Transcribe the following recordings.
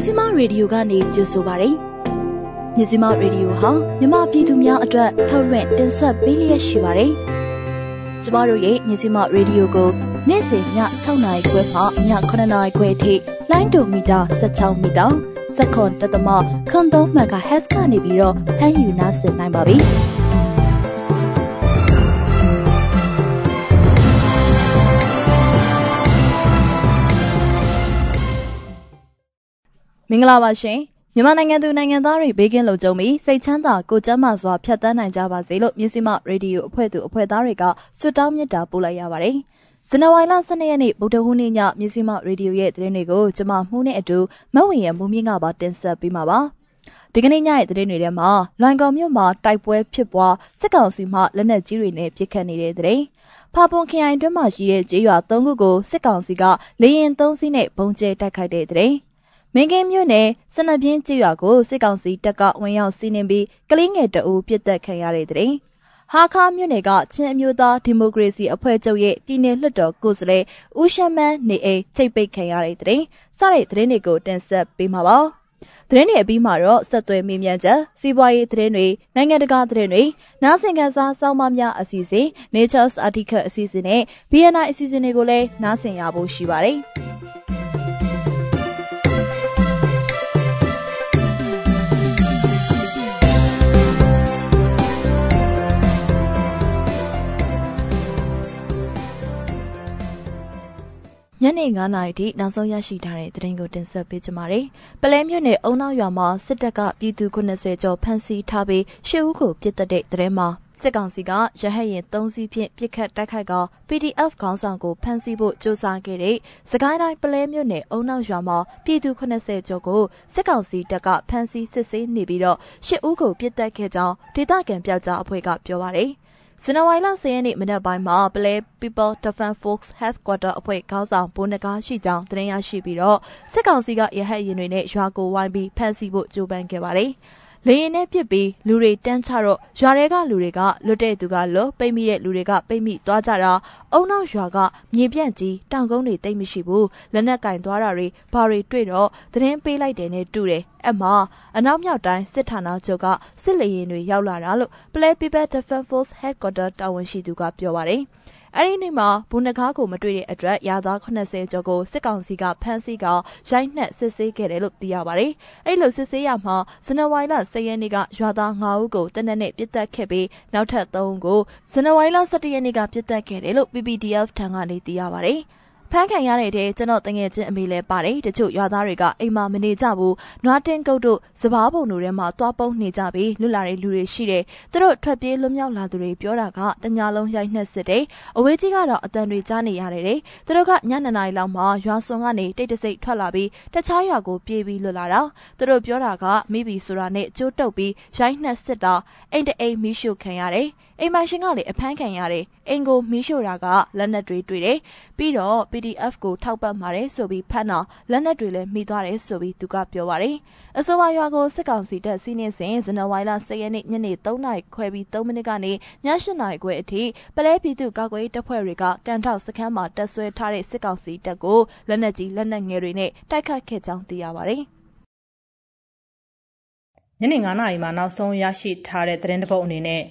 မြစီမရေဒီယိုကနေကြိုဆိုပါရစေ။မြစီမရေဒီယိုဟာမြမပြည်သူများအတွက်ထုတ်လွှင့်တင်ဆက်ပေးလျက်ရှိပါတယ်။ကျမတို့ရဲ့မြစီမရေဒီယိုကိုနေ့စဉ်ည6နာရီခွဲမှည9နာရီခွဲထိလိုင်းဒိုမီတာ16မီတာစက္ကွန်တသမခွန်3မဂါဟက်စ်ကနေပြီးတော့ဖမ်းယူနားဆင်နိုင်ပါပြီ။ မင်္ဂလာပါရှင်မြန်မာနိုင်ငံသူနိုင်ငံသားတွေဘေးကင်းလုံခြုံပြီးစိတ်ချမ်းသာကိုယ်ကျန်းမာစွာဖြတ်သန်းနိုင်ကြပါစေလို့မြစီမရေဒီယိုအဖွဲ့သူအဖွဲ့သားတွေကဆုတောင်းမေတ္တာပို့လိုက်ရပါတယ်ဇန်နဝါရီလ12ရက်နေ့ဗုဒ္ဓဟူးနေ့ညမြစီမရေဒီယိုရဲ့သတင်းတွေကိုကျွန်မမှုနဲ့အတူမဝင်းရမူမြင့်ကပါတင်ဆက်ပေးမှာပါဒီကနေ့ညရဲ့သတင်းတွေထဲမှာလွိုင်ကော်မြို့မှာတိုက်ပွဲဖြစ်ပွားစစ်ကောင်စီမှလက်နက်ကြီးတွေနဲ့ပစ်ခတ်နေတဲ့သတင်းဖာပွန်ခရိုင်တွင်းမှာရှိတဲ့ကျေးရွာ၃ခုကိုစစ်ကောင်စီကလေရင်၃စီးနဲ့ပုံကျဲတိုက်ခိုက်တဲ့တဲ့ မင်းကင်းမြို့နယ်စနပြင်းကျေးရွာကိုစစ်ကောင်စီတပ်ကဝင်ရောက်စီးနင်းပြီးကလေးငယ်တအူပြစ်တက်ခံရတဲ့တဲ့ဟာခါမြို့နယ်ကချင်းအမျိုးသားဒီမိုကရေစီအဖွဲ့ချုပ်ရဲ့ပြည်내လွှတ်တော်ကိုယ်စားလှယ်ဦးရှမ်းမန်းနေအိမ်ချိတ်ပိတ်ခံရတဲ့တဲ့စတဲ့သတင်းတွေကိုတင်ဆက်ပေးမှာပါသတင်းတွေအပြီးမှာတော့ဆက်သွယ်မေးမြန်းချက်စီးပွားရေးသတင်းတွေနိုင်ငံတကာသတင်းတွေနားဆင်ကန်စားစောင်းမများအစီအစဉ် Nature's Article အစီအစဉ်နဲ့ BNI အစီအစဉ်တွေကိုလည်းနားဆင်ရဖို့ရှိပါတယ်။ ညနေ9နာရီထိနောက်ဆုံးရရှိထားတဲ့သတင်းကိုတင်ဆက်ပေးကြပါမယ်။ပလဲမြို့နယ်အုံနောက်ရွာမှာစစ်တပ်ကပြည်သူ90ကျော်ဖမ်းဆီးထားပြီးရှစ်ဦးကိုပြစ်တက်တဲ့သတင်းမှာစစ်ကောင်စီကရဟတ်ရင်၃စီးဖြင့်ပြစ်ခတ်တိုက်ခိုက်က PDF ခေါင်းဆောင်ကိုဖမ်းဆီးဖို့ကြိုးစားခဲ့တဲ့စကိုင်းတိုင်းပလဲမြို့နယ်အုံနောက်ရွာမှာပြည်သူ90ကျော်ကိုစစ်ကောင်စီတပ်ကဖမ်းဆီးစစ်ဆေးနေပြီးတော့ရှစ်ဦးကိုပြစ်တက်ခဲ့ကြောင်းဒေသခံပြောက်ကြားအဖွဲ့ကပြောပါတယ်။ ဇန်နဝါရီလ10ရက်နေ့မနက်ပိုင်းမှာ Play People Defense Force Headquarter အဖွဲ့ခေါင်းဆောင်ဘိုးနဂါရှိကြောင်းသတင်းရရှိပြီးတော့စစ်ကောင်စီကရဟတ်ရင်တွေနဲ့ရွာကိုဝိုင်းပြီးဖမ်းဆီးဖို့ကြိုးပမ်းခဲ့ပါတယ်။ လေရင်နဲ့ပြစ်ပြီးလူတွေတန်းချတော့ရွာတွေကလူတွေကလွတ်တဲ့သူကလွတ်ပိတ်မိတဲ့လူတွေကပိတ်မိသွားကြတာအုံနောက်ရွာကမြေပြန့်ကြီးတောင်ကုန်းတွေတိတ်မရှိဘူးလက်နက်ကင်သွားတာတွေဘာတွေတွေ့တော့သတင်းပေးလိုက်တယ်နဲ့တူတယ်အမအနောက်မြောက်တိုင်းစစ်ဌာနချုပ်ကစစ်လေရင်တွေရောက်လာတာလို့ Play People Defense Force Headquarter တာဝန်ရှိသူကပြောပါတယ်။ အဲ့ဒီနေ့မှာဘူနကားကိုမတွေ့တဲ့အတွက်ရာသား80ကျော်ကိုစစ်ကောင်စီကဖမ်းဆီးကရိုက်နှက်စစ်ဆေးခဲ့တယ်လို့သိရပါတယ်။အဲ့လိုစစ်ဆေးရမှာဇန်နဝါရီလ10ရက်နေ့ကရွာသား9ဦးကိုတနက်နေ့ပြစ်တက်ခဲ့ပြီးနောက်ထပ်3ဦးကိုဇန်နဝါရီလ17ရက်နေ့ကပြစ်တက်ခဲ့တယ်လို့ PPDF ထံကနေသိရပါတယ်။ ဖမ်းခံရတဲ့တဲ့ကျွန်တော်တငယ်ချင်းအမေလည်းပါတယ်တချို့ရွာသားတွေကအိမ်မှာမနေကြဘူးနွားတင်းကုတ်တို့စပားပုံတို့ထဲမှာသွားပုန်းနေကြပြီးလွတ်လာတဲ့လူတွေရှိတယ်သူတို့ထွက်ပြေးလွတ်မြောက်လာသူတွေပြောတာကတညာလုံးရိုက်နှက်စစ်တယ်အဝေးကြီးကတော့အတန်တွေကြားနေရတယ်တဲ့သူတို့ကညနေနာရီလောက်မှာရွာစွန်ကနေတိတ်တဆိတ်ထွက်လာပြီးတခြားရွာကိုပြေးပြီးလွတ်လာတာသူတို့ပြောတာကမိဘီဆိုတာနဲ့ကြိုးတုပ်ပြီးရိုက်နှက်စစ်တာအိမ်တအိမ်မီးရှို့ခံရတယ် အိမ်မရှင်ကလည်းအဖမ်းခံရတယ်အိမ်ကိုမီးရှို့တာကလက်နက်တွေတွေ့တယ်ပြီးတော့ PDF ကိုထောက်ပံ့ပါတယ်ဆိုပြီးဖမ်းတော့လက်နက်တွေလည်းမိသွားတယ်ဆိုပြီးသူကပြောပါတယ်အဆိုပါရွာကိုစစ်ကောင်စီတပ်စီးနင်းစဉ်ဇန်နဝါရီလ10ရက်နေ့ညနေ3နာရီခွဲပြီး3မိနစ်ကနေည8နာရီခွဲအထိပလဲပြည်သူကာကွယ်ရေးတပ်ဖွဲ့တွေကကန်ထောက်စခန်းမှာတပ်ဆွဲထားတဲ့စစ်ကောင်စီတပ်ကိုလက်နက်ကြီးလက်နက်ငယ်တွေနဲ့တိုက်ခတ်ခဲ့ကြောင်းသိရပါတယ် ညနေ9နာရီမှာနောက်ဆုံးရရှိထားတဲ့သတင်းတပုတ်အနေနဲ့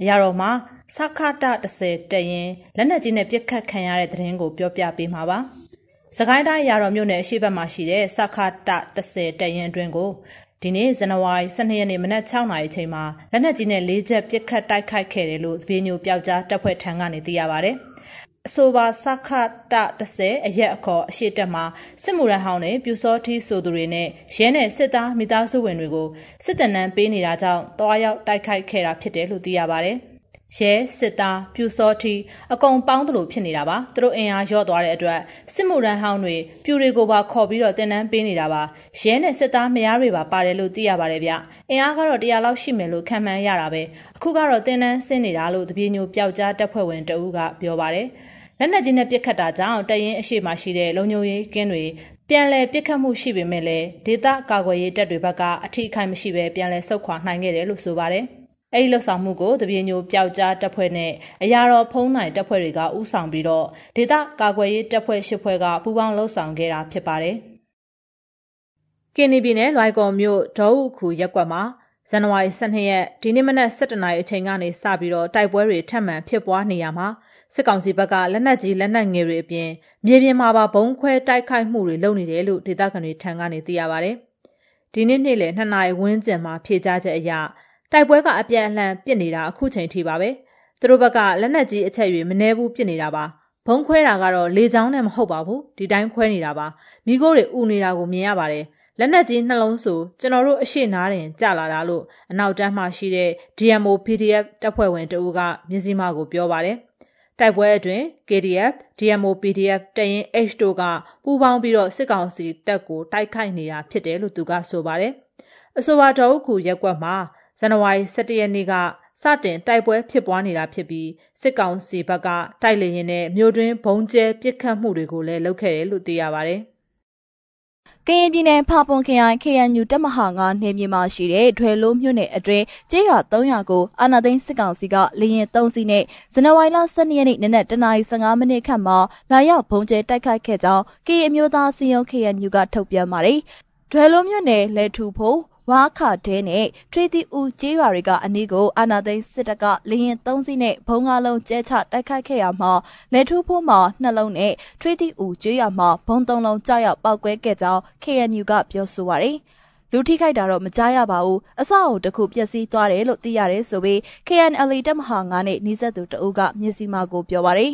အရာတော်မှာစခတ30တက်ရင်လက်နက်ကြီးနဲ့ပြစ်ခတ်ခံရတဲ့သတင်းကိုပြောပြပေးမှာပါ။စကိုင်းတိုင်းရာတော်မြို့နယ်အရှိတ်ဘက်မှာရှိတဲ့စခတ30တက်ရင်အတွင်းကိုဒီနေ့ဇန်နဝါရီ12ရက်နေ့မနက်6နာရီချိန်မှာလက်နက်ကြီးနဲ့၄ချက်ပစ်ခတ်တိုက်ခိုက်ခဲ့တယ်လို့သတင်းညိုပြောက်ကြားတပ်ဖွဲ့ထံကနေသိရပါဗျ။ အဆိုပါစခတ30အရက်အခေါ်အရှိတက်မှာစစ်မှုရန်ဟောင်းနဲ့ပြူစောထီးဆိုသူတွေနဲ့ရဲနဲ့စစ်သားမိသားစုဝင်တွေကိုစစ်တနန်းပေးနေတာကြောင့်တွားရောက်တိုက်ခိုက်ခဲ့တာဖြစ်တယ်လို့သိရပါဗျ။ရဲစစ်သားပြူစောထီအကုန်ပေါင်းသလိုဖြစ်နေတာပါသူတို့အင်အားလျော့သွားတဲ့အတွက်စစ်မှုရန်ဟောင်းတွေပြူတွေကိုပါခေါ်ပြီးတော့တင်နန်းပေးနေတာပါရဲနဲ့စစ်သားမယားတွေပါပါတယ်လို့သိရပါတယ်ဗျအင်အားကတော့100လောက်ရှိမယ်လို့ခံမှန်းရတာပဲအခုကတော့တင်နန်းဆင်းနေတာလို့တပြေညိုပျောက်ကြားတပ်ဖွဲ့ဝင်တဦးကပြောပါတယ် လက်နက်ကြီးနဲ့ပစ်ခတ်တာကြောင့်တရင်အရှိမရှိတဲ့လုံညိုရေးကင်းတွေပြန်လည်ပစ်ခတ်မှုရှိပေမဲ့လည်းဒေသကာကွယ်ရေးတပ်တွေဘက်ကအထိအခိုက်မရှိဘဲပြန်လည်ဆုတ်ခွာနိုင်ခဲ့တယ်လို့ဆိုပါတယ်။အဲ့ဒီလှုပ်ဆောင်မှုကိုတပြေညိုပျောက်ကြားတပ်ဖွဲ့နဲ့အရာတော်ဖုံးနိုင်တပ်ဖွဲ့တွေကဥဆောင်ပြီးတော့ဒေသကာကွယ်ရေးတပ်ဖွဲ့ရှစ်ဖွဲ့ကပူးပေါင်းလှုပ်ဆောင်ခဲ့တာဖြစ်ပါတယ်ကင်းနီပြည်နယ်လွိုင်ကော်မြို့ဒေါဥခုရက်ကွက်မှာဇန်နဝါရီ12ရက်ဒီနေ့မနက်7:00နာရီအချိန်ကနေစပြီးတော့တိုက်ပွဲတွေထပ်မံဖြစ်ပွားနေရမှာ စစ်ကောင်စီဘက်က လက်နက်ကြီး လက်နက်ငယ်တွေအပြင် မြေပြင်မှာပါဘုံခွဲတိုက်ခိုက်မှုတွေ လုပ်နေတယ်လို့ ဒေသခံတွေထံကနေ သိရပါဗျ။ဒီနေ့ နေ့လယ်2နာရီဝန်းကျင်မှာ ဖြေကြားချက်အရ တိုက်ပွဲက အပြန်အလှန်ပြစ်နေတာ အခုချိန်ထိပါပဲ။သူတို့ဘက်က လက်နက်ကြီး အချက်တွေမနှဲဘူးပြစ်နေတာပါ။ဘုံခွဲတာကတော့ လေချောင်းနဲ့ မဟုတ်ပါဘူး။ဒီတိုင်းခွဲနေတာပါ။မိခိုးတွေဥနေတာကို မြင်ရပါတယ်။လက်နက်ကြီးနှလုံးဆို ကျွန်တော်တို့ အရှိနားတင်ကြလာတာလို့ အနောက်တန်းမှရှိတဲ့ DMO PDF တပ်ဖွဲ့ဝင်တဦးက မြစည်းမကို ပြောပါတယ် တိုက်ပွဲအတွင်း KDF, DMO PDF တရင် H တို့က ပူးပေါင်းပြီးတော့စစ်ကောင်စီတပ်ကို တိုက်ခိုက်နေတာဖြစ်တယ်လို့ သူကဆိုပါတယ်။အဆိုပါတော်ခုရက်ကွက်မှာ ဇန်နဝါရီ17ရက်နေ့က စတင်တိုက်ပွဲဖြစ်ပွားနေတာဖြစ်ပြီး စစ်ကောင်စီဘက်က တိုက်လေရင်နဲ့ မြို့တွင်းဘုံကျဲပစ်ခတ်မှုတွေကိုလည်း လုပ်ခဲ့တယ်လို့ သိရပါတယ်။ ကရင်ပြည်နယ်ဖာပွန်ခရိုင် KNU တပ်မဟာ9နေမြေမှာရှိတဲ့ထွေလို့မြို့နယ်အတွင်းကျေးရွာ300ကိုအာနာသိန်းစစ်ကောင်စီကလေရင်3စီးနဲ့ဇန်နဝါရီလ12ရက်နေ့နနက်09:15မိနစ်ခန့်မှာလာရောက်ဘုံကျဲတိုက်ခိုက်ခဲ့ကြောင်း KN အမျိုးသားစီယုံ KNU ကထုတ်ပြန်ပါတယ်။ထွေလို့မြို့နယ်လဲထူဖို့ ဝါခဒဲနဲ့ထွေးတီဦးကျေးရွာတွေကအနီးကိုအာနာသိန်းစစ်တပ်ကလေရင်၃စီးနဲ့ဘုံငါလုံးကျဲချတိုက်ခိုက်ခဲ့ရမှာလက်ထူးဖို့မှာနှလုံးနဲ့ထွေးတီဦးကျေးရွာမှာဘုံ၃လုံးကြောက်ရောက်ပောက်ကွဲခဲ့ကြောင်း KNU ကပြောဆိုပါရယ်လူထိခိုက်တာတော့မကြားရပါဘူးအဆောက်အုံတစ်ခုပျက်စီးသွားတယ်လို့သိရတယ်ဆိုပြီး KNL တပ်မဟာ9နဲ့နှိစက်သူတအုပ်ကမျက်စိမှကိုပြောပါရယ်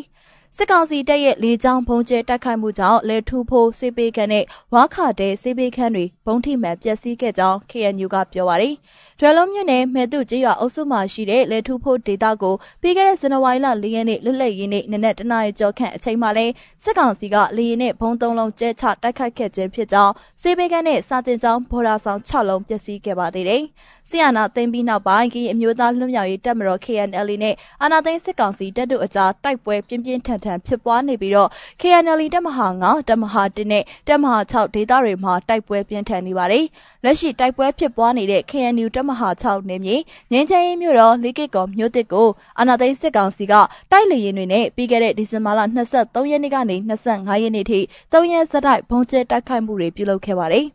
စစ်ကောင်စီတပ်ရဲ့လေကြောင်းဘုံကျဲတိုက်ခိုက်မှုကြောင့်လေထူဖိုးစေးပေးခန်းနဲ့ဝါခတဲစေးပေးခန်းတွေဘုံထိမှန်ပျက်စီးခဲ့ကြောင်း KNU ကပြောပါရယ်။ကျွဲလုံးမြို့နယ်မဲတုကျေးရွာအုပ်စုမှာရှိတဲ့လေထူဖိုးဒေသကိုပြီးခဲ့တဲ့ဇန်နဝါရီလ၄ရက်နေ့လွတ်လပ်ရေးနေ့နနက်တနာရီကျော်ခန့်အချိန်မှာလဲစစ်ကောင်စီကလေရင်နဲ့ဘုံသုံးလုံးကျဲချတိုက်ခိုက်ခဲ့ခြင်းဖြစ်ကြောင်းစေးပေးခန်းနဲ့စာတင်ကျောင်းဘော်ဒါဆောင်6လုံးပျက်စီးခဲ့ပါသေးတယ်။ဆီယနာသိမ်းပြီးနောက်ပိုင်းကီအမျိုးသားလွတ်မြောက်ရေးတပ်မတော် KNL နဲ့အာနာသိန်းစစ်ကောင်စီတပ်တို့အကြားတိုက်ပွဲပြင်းပြင်းထန်ထန်ဖြစ်ပွားနေပြီးတော့ KNL တပ်မဟာ9တပ်မဟာ1နဲ့တပ်မဟာ6ဒေသတွေမှာတိုက်ပွဲပြင်းထန်နေပါတယ်။ လက်ရှိတိုက်ပွဲဖြစ်ပွားနေတဲ့ KNU တပ်မဟာ6နယ်မြေငင်းချမ်းရေးမြို့တော်လေးကစ်ကောမြို့တစ်ကို အာနာသိန်းစစ်ကောင်စီက တိုက်လေရင်တွေနဲ့ ပြီးခဲ့တဲ့ ဒီဇင်ဘာလ23ရက်နေ့ကနေ25ရက်နေ့ထိ ၃ ရက်ဆက်တိုက်ဘုံကျဲတိုက်ခိုက်မှုတွေ ပြုလုပ်ခဲ့ပါတယ်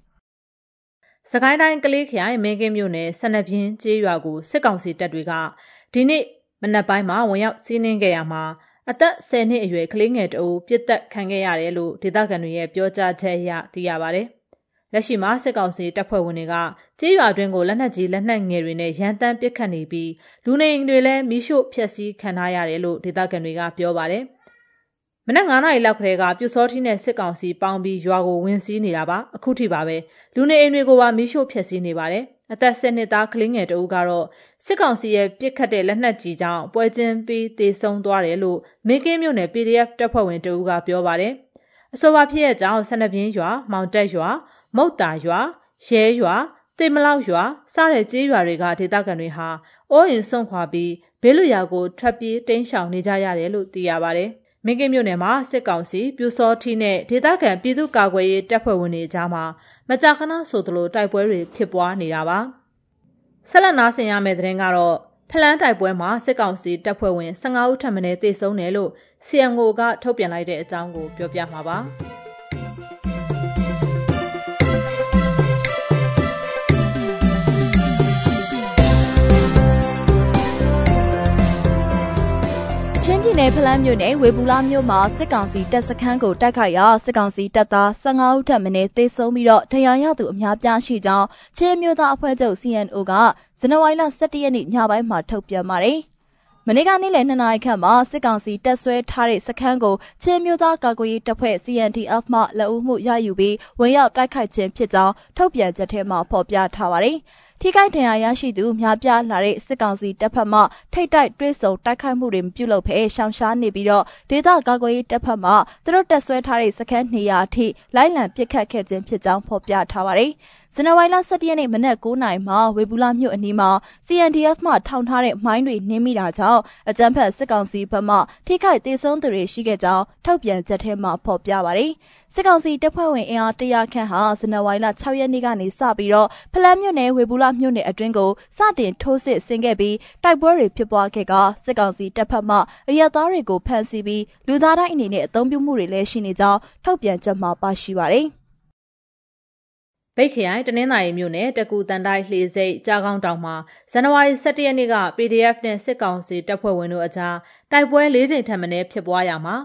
။စကိုင်းတိုင်း ကလေးခရိုင် မင်းကင်းမြို့နယ်ဆနပြင်းကျေးရွာကို စစ်ကောင်စီတပ်တွေက ဒီနေ့မနက်ပိုင်းမှာ ဝင်ရောက်စီးနင်းခဲ့ရမှာ အသက်10နှစ်အရွယ် ကလေးငယ်တအုပ်ပြစ်တက်ခံခဲ့ရတယ်လို့ ဒေသခံတွေရဲ့ ပြောကြားချက်အရ သိရပါဗျ။ လက်ရှိမှာစစ်ကောင်စီတပ်ဖွဲ့ဝင်တွေကကြေးရွာတွင်းကိုလက်နက်ကြီးလက်နက်ငယ်တွေနဲ့ရန်တမ်းပစ်ခတ်နေပြီးလူနေအိမ်တွေလည်းမိရှို့ဖျက်ဆီးခံထားရတယ်လို့ဒေသခံတွေကပြောပါတယ်။မနက်9နာရီလောက်ကလေးကပြူစောထီးနဲ့စစ်ကောင်စီပေါင်းပြီးရွာကိုဝင်စီးနေတာပါအခုထိပါပဲလူနေအိမ်တွေကိုပါမိရှို့ဖျက်ဆီးနေပါတယ်။အသက်၁နှစ်သားကလေးငယ်တဦးကတော့စစ်ကောင်စီရဲ့ပစ်ခတ်တဲ့လက်နက်ကြီးကြောင့်ပွဲချင်းပြီးတေဆုံးသွားတယ်လို့မေကင်းမြို့နယ် PDF တပ်ဖွဲ့ဝင်တဦးကပြောပါတယ်။အဆိုပါဖြစ်ရဲ့ကြောင့်ဆနပြင်းရွာမောင်တက်ရွာ မုတ်တာရွာရဲရွာတေမလောက်ရွာစတဲ့ကျေးရွာတွေကဒေသခံတွေဟာအိုးအိမ်ဆုံးခွာပြီးဘေးလွရာကိုထွက်ပြေးတိမ်းရှောင်နေကြရတယ်လို့သိရပါတယ်။မင်းကင်းမြို့နယ်မှာစစ်ကောင်စီပြူစောထီနဲ့ဒေသခံပြည်သူ့ကာကွယ်ရေးတပ်ဖွဲ့ဝင်တွေကြားမှာမကြာခဏဆိုသလိုတိုက်ပွဲတွေဖြစ်ပွားနေတာပါဆက်လက်နားဆင်ရမယ့်သတင်းကတော့ဖလန်းတိုက်ပွဲမှာစစ်ကောင်စီတပ်ဖွဲ့ဝင်15ဦးထပ်မံတေဆုံးတယ်လို့ CMO ကထုတ်ပြန်လိုက်တဲ့အကြောင်းကိုပြောပြမှာပါ။ ချင်းပြည်နယ်ဖလန်းမြို့နယ်ဝေဘူလာမြို့မှာစစ်ကောင်စီတပ်စခန်းကိုတိုက်ခိုက်ရာစစ်ကောင်စီတပ်သား15ဦးထပ်မံသေဆုံးပြီးတော့တရားရသူအများပြားရှိကြောင်းချင်းမြို့သားအဖွဲ့ချုပ် CNO ကဇန်နဝါရီလ17ရက်နေ့ညပိုင်းမှာထုတ်ပြန်ပါတယ်။မနေ့ကနေ့လယ်2နာရီခန့်မှာစစ်ကောင်စီတပ်ဆွဲထားတဲ့စခန်းကိုချင်းမြို့သားကာကွယ်ရေးတပ်ဖွဲ့ CNDF မှလက်ဦးမှုရယူပြီးဝင်ရောက်တိုက်ခိုက်ခြင်းဖြစ်ကြောင်းထုတ်ပြန်ချက်ထဲမှာဖော်ပြထားပါတယ်။ ထိခိုက်ဒဏ်ရာရရှိသူများပြားလာတဲ့စစ်ကောင်စီတပ်ဖက်မှထိတ်တိုက်တွဲဆုံတိုက်ခိုက်မှုတွေမပြုလုပ်ဖဲရှောင်ရှားနေပြီးတော့ဒေသကာကွယ်ရေးတပ်ဖက်မှသူတို့တက်ဆွဲထားတဲ့စခန်း200အထိလိုက်လံပစ်ခတ်ခဲ့ခြင်းဖြစ်ကြောင်းဖော်ပြထားပါတယ်။ဇန်နဝါရီလ17ရက်နေ့မနက်9:00နာရီမှာဝေဘူးလာမြို့အနီးမှာ CNDF မှထောင်ထားတဲ့မိုင်းတွေနင်းမိတာကြောင့်အကြမ်းဖက်စစ်ကောင်စီဘက်မှထိခိုက်ဒေဆုံးသူတွေရှိခဲ့ကြောင်းထုတ်ပြန်ချက်ထဲမှာဖော်ပြပါတယ်။စစ်ကောင်စီတပ်ဖွဲ့ဝင်အင်အား100ခန့်ဟာဇန်နဝါရီလ6ရက်နေ့ကနေစပြီးတော့ဖလန်းမြို့နယ်ဝေဘူးလာမြို့နယ်အတွင်းကိုစတင်ထိုးစစ်ဆင်ခဲ့ပြီးတိုက်ပွဲတွေဖြစ်ပွားခဲ့ကစစ်ကောင်စီတပ်ဖက်မှအရသားတွေကိုဖမ်းဆီးပြီးလူသားတိုင်းအနေနဲ့အုံပြုမှုတွေလည်းရှိနေကြောင်းထုတ်ပြန်ချက်မှာပါရှိပါတယ်။ဗိတ်ခရိုင်တနင်္သာရီမြို့နယ်တကူတန်တိုက်လှေစိတ်ကြားကောင်းတောင်မှာဇန်နဝါရီ17ရက်နေ့က PDF နဲ့စစ်ကောင်စီတပ်ဖွဲ့ဝင်တို့အကြားတိုက်ပွဲ၄ချိန်ထပ်မံဖြစ်ပွားရမှာ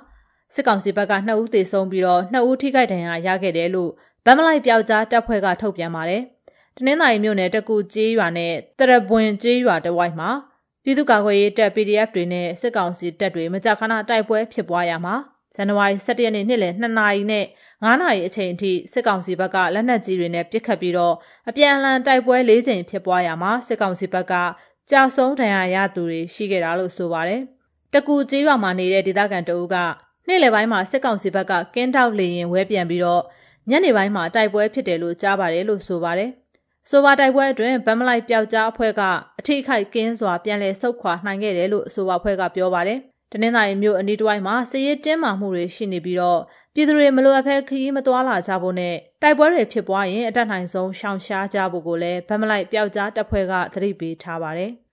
စစ်ကောင်စီဘက်က2ဦးသေဆုံးပြီးတော့2ဦးထိခိုက်ဒဏ်ရာရခဲ့တယ်လို့ဗမ်မလိုက်ပျောက်ကြားတပ်ဖွဲ့ကထုတ်ပြန်ပါတယ်။ တနင်္သာရီမြို့နယ် တကူကျေးရွာနဲ့တရပွင်ကျေးရွာတဝိုက်မှာ ပြည်သူ့ကာကွယ်ရေးတပ် PDF တွေနဲ့ စစ်ကောင်စီတပ်တွေ မကြာခဏ တိုက်ပွဲဖြစ်ပွားရမှာ ဇန်နဝါရီ17ရက်နေ့ နေ့လယ်2နာရီနဲ့9နာရီအချိန်အထိ စစ်ကောင်စီဘက်က လက်နက်ကြီးတွေနဲ့ ပစ်ခတ်ပြီးတော့အပြန်အလှန် တိုက်ပွဲ၄ချိန်ဖြစ်ပွားရမှာ စစ်ကောင်စီဘက်ကကြာဆုံးဒဏ်ရာရသူတွေ ရှိခဲ့တာလို့ ဆိုပါတယ်။တကူကျေးရွာမှာနေတဲ့ ဒေသခံတအုပ်ကနေ့လယ်ပိုင်းမှာ စစ်ကောင်စီဘက်က ကင်းတောက်လေရင်ဝဲပြန်ပြီးတော့ညနေပိုင်းမှာ တိုက်ပွဲဖြစ်တယ်လို့ ကြားပါတယ်လို့ ဆိုပါတယ်။ ဆိုပါတိုက်ပွဲအတွင်းဗမ်မလိုက်ပျောက်ကြားအဖွဲ့ကအထိခိုက်ကင်းစွာပြန်လည်ဆုတ်ခွာနိုင်ခဲ့တယ်လို့ဆိုပါအဖွဲ့ကပြောပါတယ်။တနင်္သာရီမြို့အနီးတစ်ဝိုက်မှာစစ်ရေးတင်းမာမှုတွေရှိနေပြီးတော့ပြည်သူတွေမလိုအပ်ဘဲခရီးမသွားလာကြဖို့နဲ့တိုက်ပွဲတွေဖြစ်ပွားရင်အတက်နိုင်ဆုံးရှောင်ရှားကြဖို့ကိုလည်းဗမ်မလိုက်ပျောက်ကြားတပ်ဖွဲ့ကသတိပေးထားပါတယ်။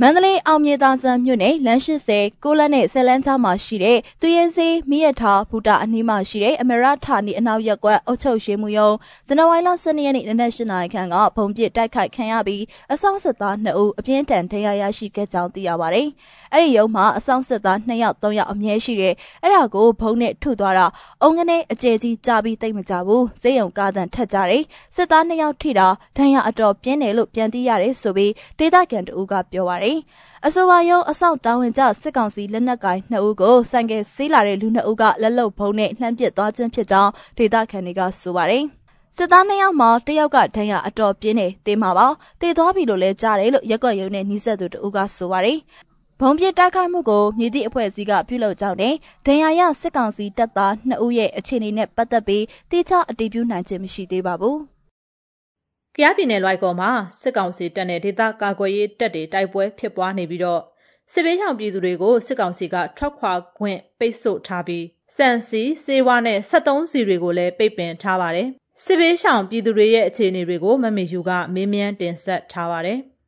မန္တလေးအောင်မြေသာဆန်မြို့နယ်လမ်း80ကိုလက်နဲ့ဆယ်လန်းချောင်းမှာရှိတဲ့သူရဲစေးမိရထားဘူတာအနီးမှာရှိတဲ့အမရဌာနီအနောက်ရက်ကွက်အုပ်ချုပ်ရေးမှူးရုံးဇန်နဝါရီလ12ရက်နေ့နနက်၈နာရီခန့်ကဘုံပစ်တိုက်ခိုက်ခံရပြီးအဆောင်စစ်သား2ဦးအပြင်းထန်ဒဏ်ရာရရှိခဲ့ကြောင်းသိရပါတယ်။အဲ့ဒီရုံမှာအဆောင်စစ်သား2ယောက်3ယောက်အမြဲရှိတယ်။အဲ့ဒါကိုဘုံနဲ့ထုသွားတာအုံကနေအကျယ်ကြီးကြပြီးတိတ်မကြဘူး။စေးရုံကားတန်ထက်ကြတယ်။စစ်သား2ယောက်ထိတာဒဏ်ရာအတော်ပြင်းတယ်လို့ပြန်သိရတယ်ဆိုပြီးဒေသခံတဦးကပြောပါတယ်။အဆိုပါရုံအဆောင်တာဝန်ကျစစ်ကောင်စီလက်နက်ကိုင်2ဦးကိုဆိုင်ကယ်ဆေးလာတဲ့လူ2ဦးကလက်လုံဖုံးနဲ့လှမ်းပစ်သွားခြင်းဖြစ်ကြောင်းဒေသခံတွေကဆိုပါတယ်။စစ်သားနှစ်ယောက်မှာတယောက်ကဒဏ်ရာအတော်ပြင်းနေသေးမှာပါတည်သွားပြီလို့လည်းကြားတယ်လို့ရက်ွက်ရုံနဲ့နှီးဆက်သူတဦးကဆိုပါတယ်ဘုံပြစ်တိုက်ခိုက်မှုကိုမြည်သည့်အဖွဲ့အစည်းကပြုလုပ်ကြောင်းနဲ့ဒဏ်ရာရစစ်ကောင်စီတပ်သား2ဦးရဲ့အခြေအနေနဲ့ပတ်သက်ပြီးတိကျအတည်ပြုနိုင်ခြင်းမရှိသေးပါဘူး။ ကြားပြည်နယ်လွိုက်ကော်မှာ စစ်ကောင်စီတပ်နဲ့ ဒေသကာကွယ်ရေးတပ်တွေ တိုက်ပွဲဖြစ်ပွားနေပြီးတော့စစ်ဘေးရှောင်ပြည်သူတွေကို စစ်ကောင်စီက ထွက်ခွာခွင့် ပိတ်ဆို့ထားပြီးစံစီစေဝါနဲ့73စီတွေကိုလည်း ပိတ်ပင်ထားပါတယ်။စစ်ဘေးရှောင်ပြည်သူတွေရဲ့ အခြေအနေတွေကို မမေယူကမေးမြန်းတင်ဆက်ထားပါတယ်။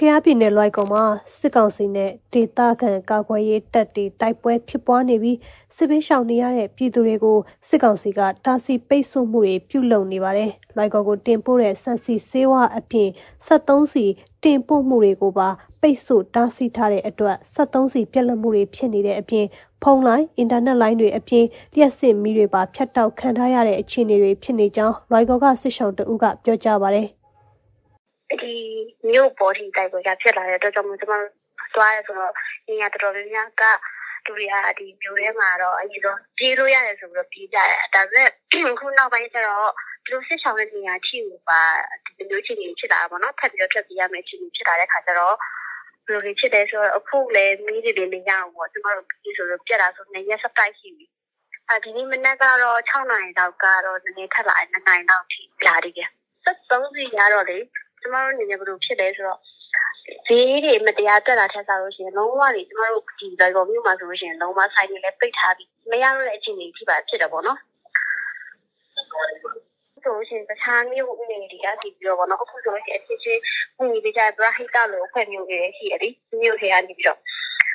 ကယားပြည်နယ်လွိုက်ကော်မှာစစ်ကောင်စီနဲ့ဒေသခံကာကွယ်ရေးတပ်တွေတိုက်ပွဲဖြစ်ပွားနေပြီးစစ်ဘေးရှောင်နေရတဲ့ပြည်သူတွေကိုစစ်ကောင်စီကတားဆီးပိတ်ဆို့မှုတွေပြုလုပ်နေပါတယ်။လွိုက်ကော်ကိုတင်ပို့တဲ့ဆန်စီဆေးဝါးအပြင်73စီတင်ပို့မှုတွေကိုပါပိတ်ဆို့တားဆီးထားတဲ့အတွက်73စီပြက်လက်မှုတွေဖြစ်နေတဲ့အပြင်ဖုန်းလိုင်းအင်တာနက်လိုင်းတွေအပြင်လျှက်စစ်မီးတွေပါဖြတ်တောက်ခံထားရတဲ့အခြေအနေတွေဖြစ်နေကြောင်းလွိုက်ကော်ကစစ်ဆောင်တဦးကပြောကြားပါတယ်။ ဒီမြို့ပေါ်ထိတိုက်ပွဲကဖြစ်လာတဲ့အတွက်ကြောင့်မို့ကျမတို့သွားရဲဆိုတော့နေရာတော်တော်များများကလူတွေကဒီမြို့ထဲမှာတော့အရင်ဆုံးပြေးလို့ရတယ်ဆိုပြီးတော့ပြေးကြတယ်ဒါပေမဲ့ခုနောက်ပိုင်းကျတော့ဒီလိုစစ်ဆောင်တဲ့နေရာထိကိုပါဒီမျိုးချင်းကြီးဖြစ်လာတာပေါ့နော်ထပ်ပြီးတော့ထပ်ပြီးရမယ်ချင်းကြီးဖြစ်လာတဲ့ခါကျတော့ဘယ်လိုလေးဖြစ်တယ်ဆိုတော့အခုလည်းမီးတွေလေးလေးရအောင်ပေါ့ကျမတို့ပြီးဆိုတော့ပြက်လာဆိုနေရက်စတိုက်ရှိပြီအဲဒီနေ့မနက်ကတော့6နာရီလောက်ကတော့နည်းနည်းထပ်လာတယ်9နာရီလောက်ထိလာတယ်ပြန်73စီရတော့လေ ကျမတို့အနေနဲ့ဘယ်လိုဖြစ်လဲဆိုတော့ဈေးတွေမတရားတက်လာထက်စားလို့ရှိရင်လုံးဝနေကျမတို့ဒီလိုပေါ်မြို့မှာဆိုလို့ရှိရင်လုံးဝဆိုင်တွေလည်းပိတ်ထားပြီးမရတော့တဲ့အခြေအနေထိပါဖြစ်တယ်ပေါ့နော်ဆိုရှင်တခြားမျိုးအနေတွေကဒီပြီးတော့ဗောနော်အခုဆိုလို့ရှိရင်အချင်းချင်းဝင်ပြီးကြဘရာဟိတလို့ဖွဲ့မျိုးတွေရှိရလေမျိုးတွေကနေပြီးတော့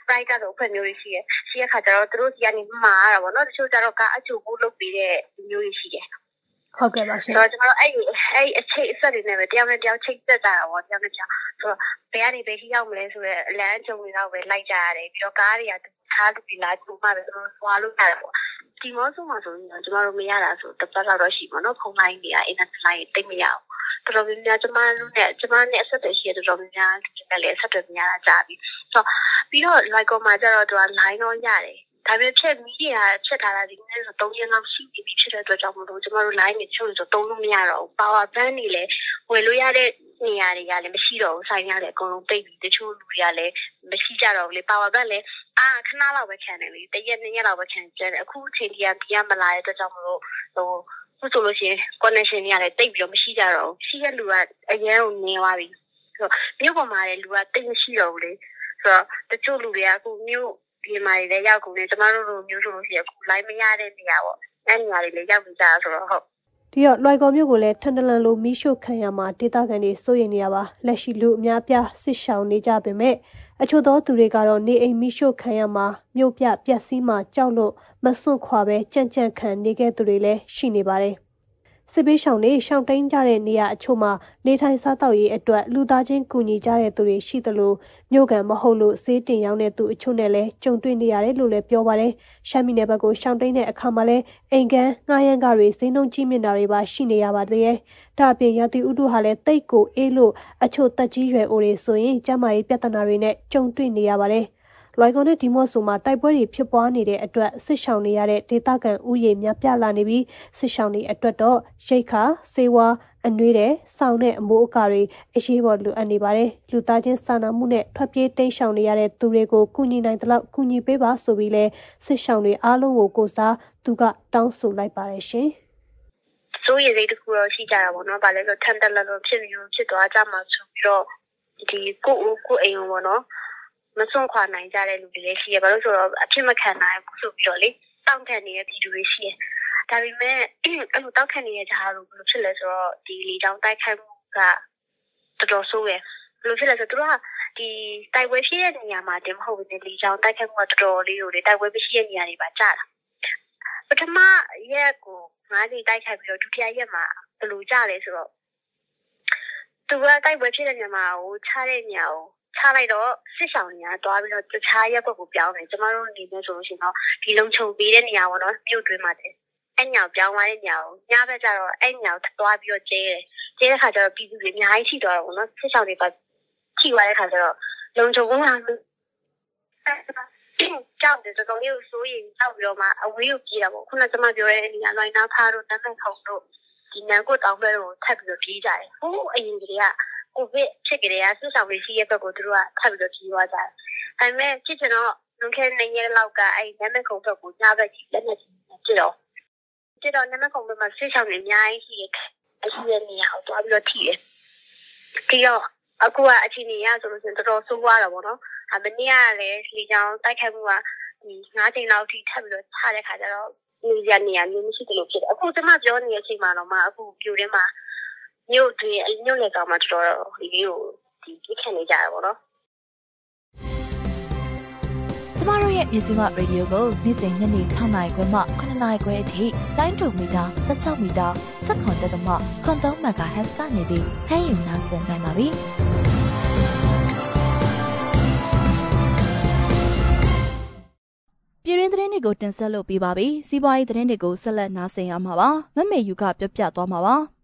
ပရိုက်တာလို့ဖွဲ့မျိုးတွေရှိရရှိရခါကျတော့သူတို့စီကနေမှားရတာဗောနော်တချို့ကျတော့ကအချို့ဘူးလုပ်ပြီးတဲ့မျိုးတွေရှိတယ် ဟုတ်ကဲ့ပါရှင်ဆိုတော့ကျွန်တော်တို့အဲ့ဒီအဲ့ဒီအချိတ်အဆက်တွေနဲ့ပဲတယောက်နဲ့တယောက်ချိတ်သက်ကြတာပေါ့တယောက်နဲ့တယောက်ဆိုတော့ဘယ်ကနေဘယ်ထိရောက်မလဲဆိုတော့အလန်းကြုံတွေတော့ပဲလိုက်ကြရတယ်ပြီးတော့ကားတွေကထားလူပြီးလာကျုံမှပဲသူတို့သွားလို့ရတယ်ပေါ့ဒီမောဆိုမှာဆိုရင်ကျွန်တော်တို့မရတာဆိုတစ်ပတ်လောက်တော့ရှိပါတော့ဖုန်းလိုင်းတွေကအင်တာနက်လိုင်းတိတ်မရဘူးတော်တော်များများကျမတို့နဲ့ကျမနဲ့အဆက်အသွယ်ရှိတဲ့တော်တော်များများဒီနဲ့လည်းဆက်သွယ်များတာကြာပြီဆိုတော့ပြီးတော့ like ကောမှာကျတော့သူက line တော့ရတယ် ဒါပေမဲ့ဖြတ်မီးတွေကဖြတ်ထားတာဒီနေ့ဆို3ရက်လောက်ရှိပြီဖြစ်တဲ့အတွက်ကြောင့်မလို့ကျမတို့ line တွေချို့ဆိုတုံးလို့မရတော့ဘူး power bank တွေလည်းဝယ်လို့ရတဲ့နေရာတွေကလည်းမရှိတော့ဘူးဆိုင်ရလည်းအကုန်လုံးပိတ်ပြီးတချို့လူတွေကလည်းမရှိကြတော့ဘူးလေ power bank လည်းအာခဏလောက်ပဲခံတယ်လေတရက်နှစ်ရက်လောက်ပဲခံကြတယ်အခုအချိန်ကြီးကပြမလာတဲ့အတွက်ကြောင့်မလို့ဟိုခုဆိုလို့ရှိရင် connection တွေကလည်းတိတ်ပြီးတော့မရှိကြတော့ဘူးရှိတဲ့လူကအရင်ကနေသွားပြီဆိုတော့မြို့ပေါ်မှာလည်းလူကတိတ်မရှိတော့ဘူးလေဆိုတော့တချို့လူတွေကအခုမြို့ ပြင်မာတွေလည်းရောက်ကုန်တယ်ကျမတို့လိုမျိုးဆိုလို့ရှိရင်အခု line မရတဲ့နေရာပေါ့အဲ့နေရာတွေလည်းရောက်နေကြတာဆိုတော့ဟုတ်ဒီတော့လွိုင်ကော်မြို့ကိုလည်းထန်တလန်လိုမီးရှို့ခံရမှာဒေသခံတွေစိုးရိမ်နေရပါလက်ရှိလူအများပြစစ်ရှောင်နေကြပေမဲ့အချို့သောသူတွေကတော့နေအိမ်မီးရှို့ခံရမှာမြို့ပြပျက်စီးမှာကြောက်လို့မစွန့်ခွာပဲကြံ့ကြံ့ခံနေခဲ့သူတွေလည်းရှိနေပါတယ်။ စစ်ဘေးရှောင်တွေရှောင်တိန်ကြတဲ့နေရာအချို့မှာနေထိုင်စားသောက်ရေးအတွက်လူသားချင်းကူညီကြတဲ့သူတွေရှိသလိုမြို့ကန်မဟုတ်လို့ဈေးတင်ရောင်းတဲ့သူအချို့နဲ့လည်းကြုံတွေ့နေရတယ်လို့လည်းပြောပါတယ်။ရှမ်းပြည်နယ်ဘက်ကိုရှောင်တိန်တဲ့အခါမှာလည်းအိမ်ကန်ငှားရမ်းကားတွေဈေးနှုန်းကြီးမြင့်တာတွေပါရှိနေရပါသေးတယ်။ဒါအပြင်ရာသီဥတုဟာလည်းတိတ်ကိုအေးလို့အချို့တက်ကြီးရွယ်အိုတွေဆိုရင်ကျန်းမာရေးပြဿနာတွေနဲ့ကြုံတွေ့နေရပါတယ်။ လွိုင်ကော်နဲ့ဒီမော့ဆိုမှာတိုက်ပွဲတွေဖြစ်ပွားနေတဲ့အတွက်စစ်ရှောင်နေရတဲ့ဒေသခံဥယျာဉ်များပြလာနေပြီးစစ်ရှောင်တွေအတွက်တော့ရိတ်ခါစေဝါအနှွေးတဲ့စောင်းတဲ့အမိုးအကာတွေအရေးပေါ်လိုအပ်နေပါတယ်လူသားချင်းစာနာမှုနဲ့ထွက်ပြေးတိမ်းရှောင်နေရတဲ့သူတွေကိုကူညီနိုင်သလောက်ကူညီပေးပါဆိုပြီးလဲစစ်ရှောင်တွေအားလုံးကိုကိုစားသူကတောင်းဆိုလိုက်ပါတယ်ရှင်စိုးရိမ်စိတ်တခုတော့ရှိကြတာပေါ့နော်။ဘာလဲဆိုထန်တလန်လိုဖြစ်ပြီးဖြစ်သွားကြမှာဆိုပြီးတော့ဒီကိုကိုကိုအိမ်ပေါ့နော် မစွန့်ခွာနိုင်ကြတဲ့လူတွေလည်းရှိရဘာလို့ဆိုတော့အဖြစ်မခံနိုင်ဘူးဆိုပြီးတော့လေတောင့်ခံနေတဲ့ပြည်သူတွေရှိရဒါပေမဲ့အဲ့လိုတောက်ခံနေတဲ့ဂျားတို့ဘယ်လိုဖြစ်လဲဆိုတော့ဒီလေကြောင်းတိုက်ခိုက်မှုကတော်တော်ဆိုးရယ်ဘယ်လိုဖြစ်လဲဆိုတော့သူတို့ကဒီတိုက်ပွဲရှိတဲ့နေရာမှာတင်မဟုတ်ဘူးလေကြောင်တိုက်ခိုက်မှုကတော်တော်လေးကိုလေတိုက်ပွဲမရှိတဲ့နေရာတွေပါကြာတာပထမရက်ကိုငါးနေတိုက်ခိုက်ပြီးတော့ဒုတိယရက်မှာဘယ်လိုကြာလဲဆိုတော့သူကတိုက်ပွဲဖြစ်တဲ့နေရာမှာဟိုချတဲ့နေရာကို ချလိုက်တော့စစ်ဆောင်တွေကတွားပြီးတော့တခြားရက်ကွက်ကိုပြောင်းတယ်ကျမတို့အနေနဲ့ဆိုလို့ရှိရင်တော့ဒီလုံခြုံပေးတဲ့နေရာပေါ့နော်မြို့တွင်းမှာတဲ့အဲ့ညောင်ပြောင်းသွားတဲ့ညောင်ညဘက်ကျတော့အဲ့ညောင်တွားပြီးတော့ကျဲတယ်ကျဲတဲ့ခါကျတော့ပြည်သူတွေအများကြီးထိသွားတော့ပေါ့နော်စစ်ဆောင်တွေကထိသွားတဲ့ခါကျတော့လုံခြုံမှုလားကြောက်တယ်တော်တော်လေးကိုစိုးရင်ကြောက်ပြီးတော့မှအဝေးကိုပြေးတာပေါ့ခုနကကျွန်မပြောတဲ့နေရာလွိုင်းနာဖားတို့တန်းဖက်ခုံတို့ဒီနန်ကိုတောင်းပဲတို့ထပ်ပြီးတော့ပြေးကြတယ်ဟိုးအရင်ကတည်းက ကိုဗစ်ဖြစ်ကြတဲ့ဆူဆောင်လေးရှိရဲ့ဘက်ကိုသူတို့ကထပ်ပြီးတော့ကြီးသွားကြတယ်။ဒါပေမဲ့ဖြစ်ချင်တော့လွန်ခဲ့တဲ့နေ့လောက်ကအဲ့နမခုံဘက်ကိုညဘက်ကြီးလက်နဲ့ကြည့်တော့ကြည့်တော့နမခုံဘက်မှာဆူဆောင်လေးအများကြီးရှိရဲ့အရှိတဲ့နေရာကိုတွားပြီးတော့ထိတယ်။ပြီးတော့အခုကအချိန်ကြီးရဆိုလို့ရှိရင်တော်တော်ဆိုးသွားတာပေါ့နော်။အမနေ့ကလည်းလေကြောင်းတိုက်ခိုက်မှုကဒီ9ချိန်လောက်ထိထပ်ပြီးတော့ချတဲ့ခါကျတော့နေရာနေရာမျိုးမရှိသလိုဖြစ်တယ်။အခုကျွန်မပြောနေတဲ့အချိန်မှာတော့မှအခုပြိုထဲမှာ မြို့တွင်းမြို့နယ်ကောင်မှတော်တော်ဒီကိုဒီပြခတ်နေကြတာပေါ့နော်ကျမတို့ရဲ့မြစီမရေဒီယိုကိုနေ့စဉ်ညနေ6နာရီခွဲမှ9နာရီခွဲအထိတိုင်းတူမီတာ16မီတာ7.3တက်မှ3.3 MHz ကနေပြီးဖမ်းယူနိုင်စင်နိုင်ပါပြီ။ပြည်ရင်းသတင်းတွေကိုတင်ဆက်လို့ပြပါပြီ။စီးပွားရေးသတင်းတွေကိုဆက်လက်နားဆင်ရမှာပါ။မမေယူကပြောပြသွားမှာပါ။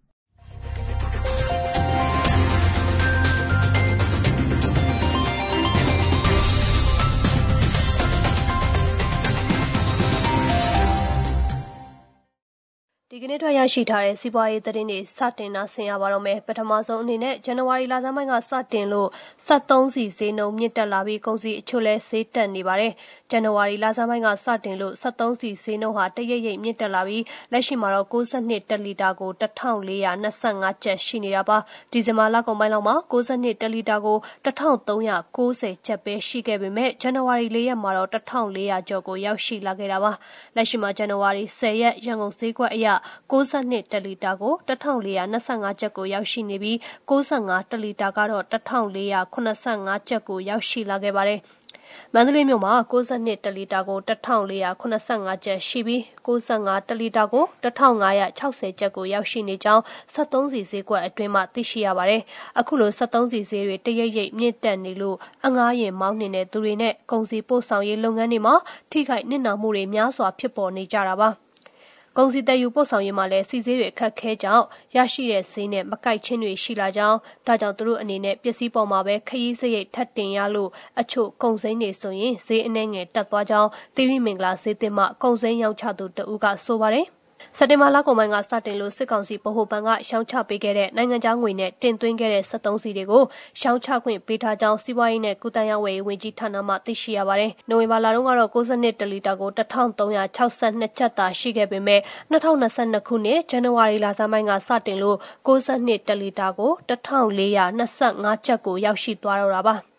ဒီကနေ့ထွက်ရရှိထားတဲ့စီးပွားရေးသတင်းတွေစတင်နာဆင်ရပါတော့မယ်ပထမဆုံးအနေနဲ့ဇန်နဝါရီလဆန်းပိုင်းကစတင်လို့73စီဈေးနှုန်းမြင့်တက်လာပြီးကုန်စည်အချို့လည်းဈေးတက်နေပါတယ်ဇန်နဝါရီလဆန်းပိုင်းကစတင်လို့73စီဈေးနှုန်းဟာတရိပ်ရိပ်မြင့်တက်လာပြီးလက်ရှိမှာတော့62တက်လီတာကို1425ကျပ်ရှိနေတာပါဒီဇင်ဘာလကုန်ပိုင်းလောက်မှာ62တက်လီတာကို1390ကျပ်ပဲရှိခဲ့ပေမဲ့ဇန်နဝါရီ၄ရက်မှာတော့1400ကျော်ကိုရောက်ရှိလာခဲ့တာပါလက်ရှိမှာဇန်နဝါရီ10ရက်ရန်ကုန်ဈေးကွက်အရ62တလီတာကို1425ကျပ်ကိုရောက်ရှိနေပြီး65တလီတာကတော့1485ကျပ်ကိုရောက်ရှိလာခဲ့ပါတယ်။မန္တလေးမြို့မှာ62တလီတာကို1485ကျပ်ရှိပြီး65တလီတာကို1560ကျပ်ကိုရောက်ရှိနေကြောင်း73စီဈေးကွက်အတွင်းမှသိရှိရပါတယ်။အခုလို73စီဈေးတွေတရိပ်ရိပ်မြင့်တက်နေလို့အငားရင်မောင်းနေတဲ့သူတွေနဲ့ကုန်စည်ပို့ဆောင်ရေးလုပ်ငန်းတွေမှာထိခိုက်နစ်နာမှုတွေများစွာဖြစ်ပေါ်နေကြတာပါ။ ကုန်စည်သယ်ယူပို့ဆောင်ရေးမှာလည်းစီးဈေးတွေအခက်ခဲကြောင့်ရရှိတဲ့ဈေးနဲ့မကိုက်ချင်းတွေရှိလာကြောင်းဒါကြောင့်သူတို့အနေနဲ့ပစ္စည်းပေါ်မှာပဲခရီးစရိတ်ထပ်တင်ရလို့အချို့ကုန်စိမ်းတွေဆိုရင်ဈေးအနှဲငယ်တက်သွားကြောင်းသီရိမင်္ဂလာဈေးသစ်မှကုန်စိမ်းရောင်းချသူတဦးကဆိုပါတယ်။ စက်တင်ဘာလကုန်ပိုင်းကစတင်လို့စစ်ကောင်စီဗဟိုဘဏ်ကရောင်းချပေးခဲ့တဲ့နိုင်ငံခြားငွေနဲ့တင်သွင်းခဲ့တဲ့73စီတွေကိုရောင်းချခွင့်ပေးထားကြောင်းစီးပွားရေးနဲ့ကုသရေးဝယ်ရေးဝန်ကြီးဌာနမှသိရှိရပါတယ်။နိုဝင်ဘာလတုန်းကတော့62တလီတာကို1362ကျပ်သာရှိခဲ့ပေမဲ့2022ခုနှစ်ဇန်နဝါရီလဆန်းပိုင်းကစတင်လို့62တလီတာကို1425ကျပ်ကိုရောက်ရှိသွားတော့တာပါ။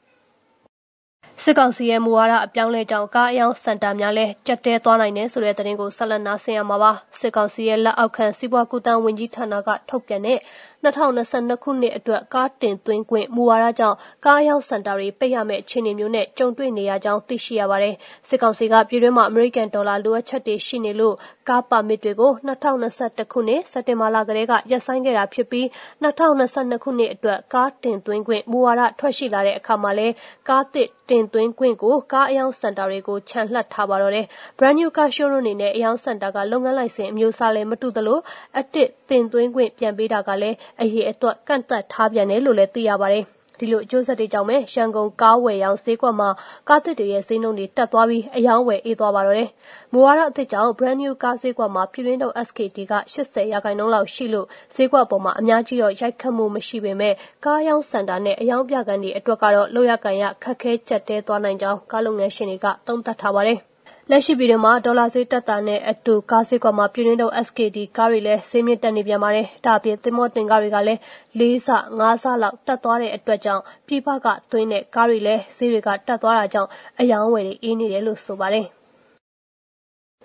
စစ်ကောင်စီရဲ့မူဝါဒအပြောင်းလဲကြောင့်ကားအယောင်စင်တာများလည်းကြက်တဲသွားနိုင်တယ်ဆိုတဲ့သတင်းကိုဆက်လက်နားဆင်ရမှာပါစစ်ကောင်စီရဲ့လက်အောက်ခံစီးပွားကူတန်းဝန်ကြီးဌာနကထုတ်ပြန်တဲ့2022ခုနှစ်အတွက်ကားတင်သွင်းခွင့်မူဝါဒကြောင့်ကားရောက်စင်တာတွေပိတ်ရမယ့်အခြေအနေမျိုးနဲ့ကြုံတွေ့နေရကြောင်းသိရှိရပါတယ်။စစ်ကောင်စီကပြည်တွင်းမှာအမေရိကန်ဒေါ်လာလိုအပ်ချက်တွေရှိနေလို့ကားပါမစ်တွေကို2021ခုနှစ်စက်တင်ဘာလကတည်းကရပ်ဆိုင်းခဲ့တာဖြစ်ပြီး2022ခုနှစ်အတွက်ကားတင်သွင်းခွင့်မူဝါဒထွက်ရှိလာတဲ့အခါမှာလဲကားသစ် တင်သွင်းခွင့်ကို ကားအယောင်စင်တာတွေကိုခြံလှပ်ထားပါတော့တယ်။ Brand New Car Showroom အနေနဲ့အယောင်စင်တာက လုပ်ငန်းလိုင်စင်အမျိုးအစားလည်း မတူသလိုအတစ်တင်သွင်းခွင့် ပြန်ပေးတာကလည်း အရေးအတွက် ကန့်သတ်ထားပြန်တယ်လို့လည်း သိရပါတယ်။ ဒီလိုအကျိုးဆက်တွေကြောင့်ပဲ ရန်ကုန်ကားဝယ်ရောင်းဈေးကွက်မှာ ကားသစ်တွေရဲ့ ဈေးနှုန်းတွေတက်သွားပြီးအယောင်းဝယ် အေးသွားပါတော့တယ်။မူဝါဒအသစ်ကြောင့် brand new ကားဈေးကွက်မှာ ပြည်တွင်းထုတ် SKT က80ရာခိုင်နှုန်းလောက်ရှိလို့ ဈေးကွက်အပေါ်မှာအများကြီးတော့ ရိုက်ခတ်မှုမရှိပေမဲ့ ကားရောင်းစင်တာနဲ့အယောင်းပြကန်တွေအတွက်ကတော့လောက်ရကန်ရ ခက်ခဲကြက်တဲသွားနိုင်ကြောင်း ကားလုပ်ငန်းရှင်တွေက သုံးသပ်ထားပါတယ်။ လက်ရှိပြည်တွင်းမှာ ဒေါ်လာဈေးတက်တာနဲ့အတူ ကားဈေးကွက်မှာ ပြည်တွင်းထုတ် SKD ကားတွေလည်း ဈေးမြင့်တက်နေပြန်ပါတယ်။ဒါ့အပြင် သင်္ဘောတင်ကားတွေကလည်း ၄ ဆ၊၅ ဆလောက် တက်သွားတဲ့အတွက်ကြောင့် ပြည်ပကသွင်းတဲ့ ကားတွေလည်း ဈေးတွေက တက်သွားတာကြောင့် အရောင်းအဝယ်တွေ အေးနေတယ်လို့ ဆိုပါတယ်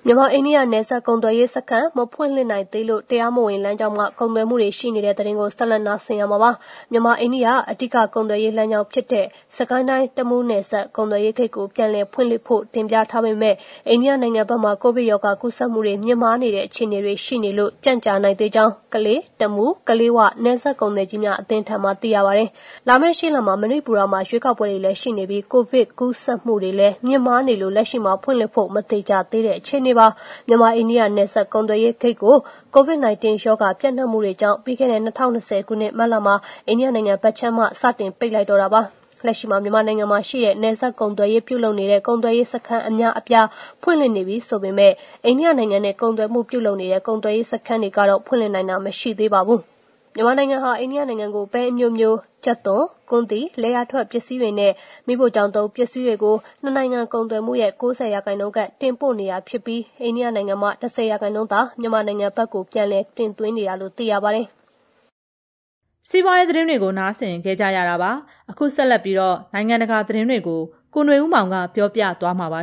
မြန်မာ-အိန္ဒိယ နယ်စပ်ကုန်သွယ်ရေးစခန်း မဖွင့်လှစ်နိုင်သေးလို့ တရားမဝင်လမ်းကြောင်းက ကုန်သွယ်မှုတွေ ရှိနေတဲ့သတင်းကို ဆက်လက်နားဆင်ရမှာပါ။မြန်မာ-အိန္ဒိယ အဓိက ကုန်သွယ်ရေးလမ်းကြောင်းဖြစ်တဲ့ စစ်ကိုင်းတိုင်း တမူးနယ်စပ် ကုန်သွယ်ရေးဂိတ်ကို ပြန်လည်ဖွင့်လှစ်ဖို့ တင်ပြထားပေမဲ့ အိန္ဒိယနိုင်ငံဘက်မှာ ကိုဗစ်ရောဂါကူးစက်မှုတွေ မြင့်မားနေတဲ့ အခြေအနေတွေ ရှိနေလို့ ကြန့်ကြာနိုင်သေးကြောင်း ကလေး၊တမူး၊ကလေးဝ နယ်စပ်ကုန်သည်ကြီးများအသင်းထံမှသိရပါတယ်။လာမယ့် ရှေ့လမှာ မဏိပူရမှာ ရွေးကောက်ပွဲတွေလည်း ရှိနေပြီး ကိုဗစ်ကူးစက်မှုတွေလည်း မြင့်မားနေလို့ လက်ရှိမှာ ဖွင့်လှစ်ဖို့ မသေချာသေးတဲ့ အခြေအနေပါ။မြန်မာ-အိန္ဒိယ နယ်စပ်ကုန်သွယ်ရေးဂိတ်ကို COVID-19 ရောဂါပျံ့နှံ့မှုတွေကြောင့် ပြီးခဲ့တဲ့ ၂၀၂၀ ခုနှစ် မတ်လမှာ အိန္ဒိယနိုင်ငံဘက်ခြမ်းမှ စတင်ပိတ်လိုက်တော့တာပါ။လက်ရှိမှာ မြန်မာနိုင်ငံမှာရှိတဲ့ နယ်စပ်ကုန်သွယ်ရေးပြုလုပ်နေတဲ့ ကုန်သွယ်ရေးစခန်း အများအပြား ဖွင့်လှစ်နေပြီဆိုပေမဲ့ အိန္ဒိယနိုင်ငံနဲ့ ကုန်သွယ်မှုပြုလုပ်နေတဲ့ ကုန်သွယ်ရေးစခန်းတွေကတော့ ဖွင့်လှစ်နိုင်တာ မရှိသေးပါဘူး မြန်မာနိုင်ငံဟာ အိန္ဒိယနိုင်ငံကို ပဲအမျိုးမျိုး ကြက်သွန်၊ကွမ်းသီး၊လယ်ယာထွက်ပစ္စည်းတွေနဲ့ မီးဖိုချောင်သုံးပစ္စည်းတွေကို နှစ်နိုင်ငံကုန်သွယ်မှုရဲ့ ၉၀ ရာခိုင်နှုန်းခန့် တင်ပို့နေတာဖြစ်ပြီး အိန္ဒိယနိုင်ငံမှ ၁၀ ရာခိုင်နှုန်းသာ မြန်မာနိုင်ငံဘက်ကို ပြန်လည်တင်သွင်းနေတာလို့ သိရပါတယ်။စီးပွားရေးသတင်းတွေကို နားဆင်ခဲ့ကြရတာပါ။အခုဆက်လက်ပြီးတော့နိုင်ငံတကာသတင်းတွေကို ကိုຫນွေဦးမောင်က ပြောပြသွားမှာပါ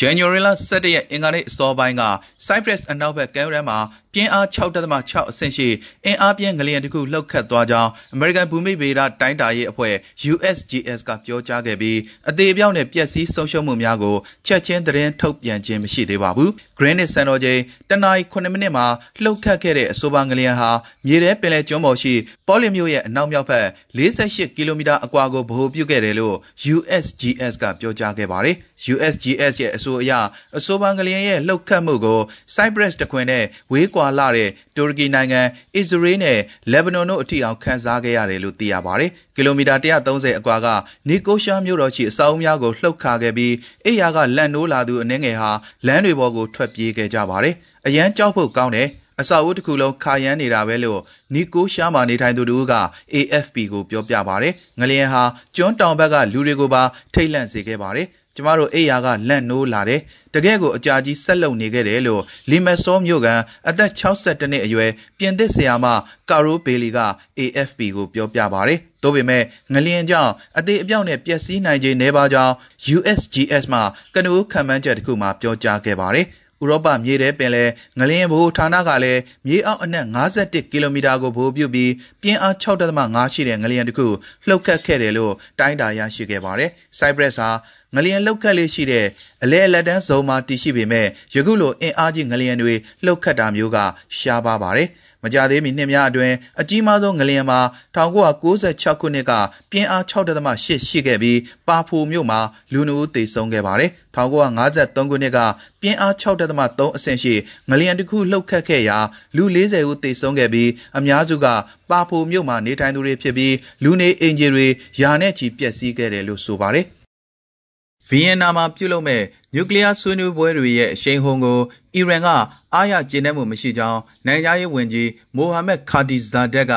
ဇန်နဝါရီလ17ရက် အင်္ဂါနေ့ အစောပိုင်းက Cyprus အနောက်ဘက်ကမ်းရိုးတန်းမှာပြင်းအား6.6အဆင့်ရှိအင်အားပြင်းငလျင်တစ်ခုလှုပ်ခတ်သွားကြောင်းအမေရိကန်ဘူမိဗေဒတိုင်းတာရေးအဖွဲ့ USGS ကပြောကြားခဲ့ပြီးအသေးအပြောက်နဲ့ပျက်စီးဆုံးရှုံးမှုများကိုချက်ချင်းသတင်းထုတ်ပြန်ခြင်းမရှိသေးပါဘူး။ Greenwich စံတော်ချိန်တနအီ9မိနစ်မှာလှုပ်ခတ်ခဲ့တဲ့အဆိုပါငလျင်ဟာမြေထဲပင်လယ်ကျွန်းပေါ်ရှိပေါ်လင်မြို့ရဲ့အနောက်မြောက်ဘက်48ကီလိုမီတာအကွာကိုဗဟိုပြုခဲ့တယ်လို့ USGS ကပြောကြားခဲ့ပါတယ်။ USGS ရဲ့အဆိုအရအဆိုပါငလျင်ရဲ့လှုပ်ခတ်မှုကို Cyprus တခွင်နဲ့ဝေးကွာလှတဲ့တူရကီနိုင်ငံ၊အစ္စရေးနဲ့လက်ဘနွန်တို့အထိအောင်ခံစားခဲ့ရတယ်လို့သိရပါတယ်။ကီလိုမီတာ130အကွာကနီကိုရှားမြို့တော်ရှိအဆောက်အဦများကိုလှုပ်ခါခဲ့ပြီးအိယာကလန့်နိုးလာသူအနှဲငယ်ဟာလမ်းတွေပေါ်ကိုထွက်ပြေးခဲ့ကြပါတယ်။အရန်ကြောက်ဖို့ကောင်းတယ်အဆောက်အဦတစ်ခုလုံးခါရမ်းနေတာပဲလို့နီကိုရှားမှာနေထိုင်သူတို့က AFP ကိုပြောပြပါတယ်။ငလျင်ဟာကျွန်းတောင်ဘက်ကလူတွေကိုပါထိတ်လန့်စေခဲ့ပါတယ်။ ကျမတို့အိယာကလန့်နိုးလာတယ်တကယ့်ကိုအကြာကြီးဆက်လုံနေခဲ့တယ်လို့လီမက်စောမြို့ကန်အသက်62နှစ်အရွယ်ပြင်သစ်ဆရာမကာရိုဘေလီက AFP ကိုပြောပြပါတယ်။သို့ပေမဲ့ငလျင်ကြောင့်အသေးအပြောက်နဲ့ပျက်စီးနိုင်ခြေနည်းပါးကြောင်း USGS မှကနဦးခံမှန်းချက်တစ်ခုမှပြောကြားခဲ့ပါတယ်။ဥရောပမြေထဲပင်လယ်ငလျင်ဗဟိုဌာနကလည်းမြေအောက်အနက်51ကီလိုမီတာကိုဗဟိုပြုပြီးပြင်းအား6.5ရှိတဲ့ငလျင်တစ်ခုလှုပ်ခတ်ခဲ့တယ်လို့တိုင်းတာရရှိခဲ့ပါတယ်။ Cyprus ဟာ ငလျင်လှုပ်ခတ်လေးရှိတဲ့အလဲအလက်တန်းဇုံမှာတည်ရှိပေမဲ့ယခုလိုအင်အားကြီးငလျင်တွေလှုပ်ခတ်တာမျိုးကရှားပါပါတယ်။မကြသေးမီနှစ်များအတွင်းအကြီးမားဆုံးငလျင်မှာ1996ခုနှစ်ကပြင်းအား6.8ရှိခဲ့ပြီးပါဖိုမြို့မှာလူနှုတ်သေဆုံးခဲ့ပါတယ်။1953ခုနှစ်ကပြင်းအား6.3အဆင့်ရှိငလျင်တစ်ခုလှုပ်ခတ်ခဲ့ရာလူ40ဦးသေဆုံးခဲ့ပြီးအများစုကပါဖိုမြို့မှာနေထိုင်သူတွေဖြစ်ပြီးလူနေအိမ်ခြေတွေယာနဲ့ချီပျက်စီးခဲ့တယ်လို့ဆိုပါတယ် ဗီယင်နာမှာ ပြုလုပ်မယ့် နျူကလီးယား ဆွေးနွေးပွဲတွေရဲ့ အရှိန်အဟုန်ကို အီရန်က အားရကျေနပ်မှု မရှိကြောင်း နိုင်ငံခြားရေးဝန်ကြီး Mohammad Khatibzadeh က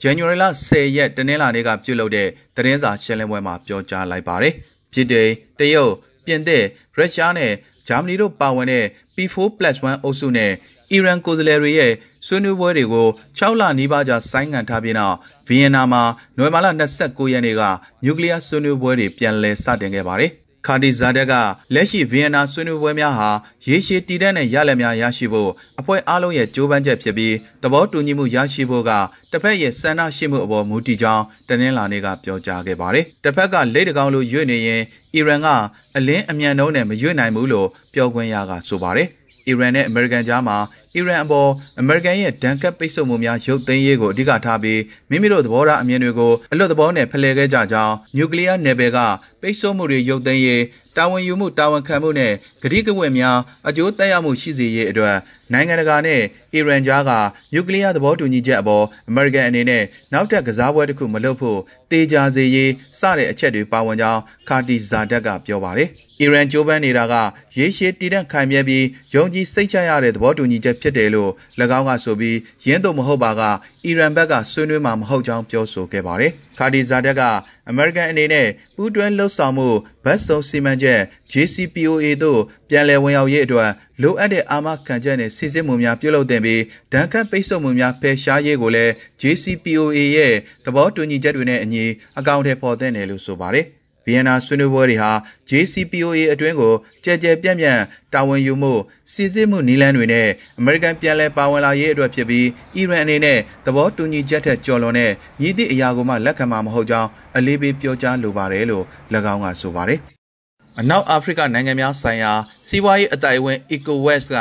ဇန်နဝါရီလ ၁၀ ရက် တနင်္လာနေ့က ပြုလုပ်တဲ့ သတင်းစာရှင်းလင်းပွဲမှာ ပြောကြားလိုက်ပါတယ်။ဗြိတိန်၊တရုတ်၊ပြင်သစ်၊ရုရှားနဲ့ ဂျာမနီတို့ပါဝင်တဲ့ P4+1 အုပ်စုနဲ့ အီရန်ကိုယ်စားလှယ်တွေရဲ့ ဆွေးနွေးပွဲတွေကို ၆ လနီးပါးကြာ ဆိုင်းငံ့ထားပြီးနောက် ဗီယင်နာမှာ နိုဝင်ဘာလ ၂၉ ရက်နေ့က နျူကလီးယား ဆွေးနွေးပွဲတွေ ပြန်လည် စတင်ခဲ့ပါတယ် ခါဒီဇာဒက်ကလက်ရှိဗီယင်နာဆွေးနွေးပွဲများဟာရေရှည်တည်တဲ့နဲ့ရလဒ်များရရှိဖို့အဖွဲ့အားလုံးရဲ့ကြိုးပမ်းချက်ဖြစ်ပြီးသဘောတူညီမှုရရှိဖို့ကတစ်ဖက်ရဲ့စံနှရှိမှုအပေါ်မူတည်ကြောင်းတနင်္လာနေ့ကပြောကြားခဲ့ပါတယ်။တစ်ဖက်ကလက်တကောင်လိုရွေ့နေရင်အီရန်ကအလင်းအမြန်နှုန်းနဲ့မရွေ့နိုင်ဘူးလို့ပြောခွင့်ရကဆိုပါတယ်။အီရန်နဲ့အမေရိကန်ကြားမှာအီရန်အပေါ်အမေရိကန်ရဲ့ဒဏ်ကပ်ပိတ်ဆို့မှုများရုပ်သိမ်းရေးကိုအဓိကထားပြီးမိမိတို့သဘောထားအမြင်တွေကိုအလွတ်သဘောနဲ့ဖလှယ်ခဲ့ကြကြောင်းနျူကလ িয়ার နယ်ပယ်က ပိတ်ဆို့မှုတွေရုပ်သိမ်းရေးတာဝန်ယူမှုတာဝန်ခံမှုနဲ့ဂတိကဝတ်များအကျိုးသက်ရောက်မှုရှိစေရေးအတွက်နိုင်ငံတကာနဲ့အီရန်ကြားကနျူကလ িয়ার သဘောတူညီချက်အပေါ်အမေရိကန်အနေနဲ့နောက်ထပ်ကစားပွဲတစ်ခုမလုပ်ဖို့တေချာစေရေးစတဲ့အချက်တွေပါဝင်ကြောင်းခါတီဇာဒက်ကပြောပါတယ်။အီရန်ကြိုးပမ်းနေတာကရေရှည်တည်တံ့ခိုင်မြဲပြီးယုံကြည်စိတ်ချရတဲ့သဘောတူညီချက်ဖြစ်တယ်လို့၎င်းကဆိုပြီးရင်းတို့မဟုတ်ပါက အီရန်ဘက်ကဆွေးနွေးမှာမဟုတ်ကြောင်းပြောဆိုခဲ့ပါတယ်။ခါတီဇာတက်က အမေရိကန်အနေနဲ့ပူးတွဲလှုပ်ဆောင်မှုဘတ်စုံစီမံချက် JCPOA တို့ပြန်လည်ဝင်ရောက်ရေးအတွက်လိုအပ်တဲ့အာမခံချက်နဲ့စီစစ်မှုများပြုလုပ်တင်ပြီးဒဏ်ခတ်ပိတ်ဆို့မှုများဖယ်ရှားရေးကိုလည်း JCPOA ရဲ့သဘောတူညီချက်တွေနဲ့အညီအကောင့်ထဲပေါ်သင့်တယ်လို့ဆိုပါတယ်။ ဗီယက်နာဆွေးနွေးပွဲတွေဟာ JCPOA အတွင်းကိုကြဲကြဲပြန့်ပြန့် တာဝန်ယူမှုစီစစ်မှုနီလန်းတွေနဲ့ အမေရိကန် ပြန်လည်ပါဝင်လာရေးအတွက်ဖြစ်ပြီး အီရန်အနေနဲ့ သဘောတူညီချက်ထက် ကျော်လွန်တဲ့မြည်သည့်အရာကိုမှ လက်ခံမှာမဟုတ်ကြောင်း အလေးပေး ပြောကြားလိုပါတယ်လို့၎င်းက ဆိုပါတယ်။အနောက်အာဖရိကနိုင်ငံများဆိုင်ရာ စီးပွားရေးအတိုင်အဝန်း ECOWAS က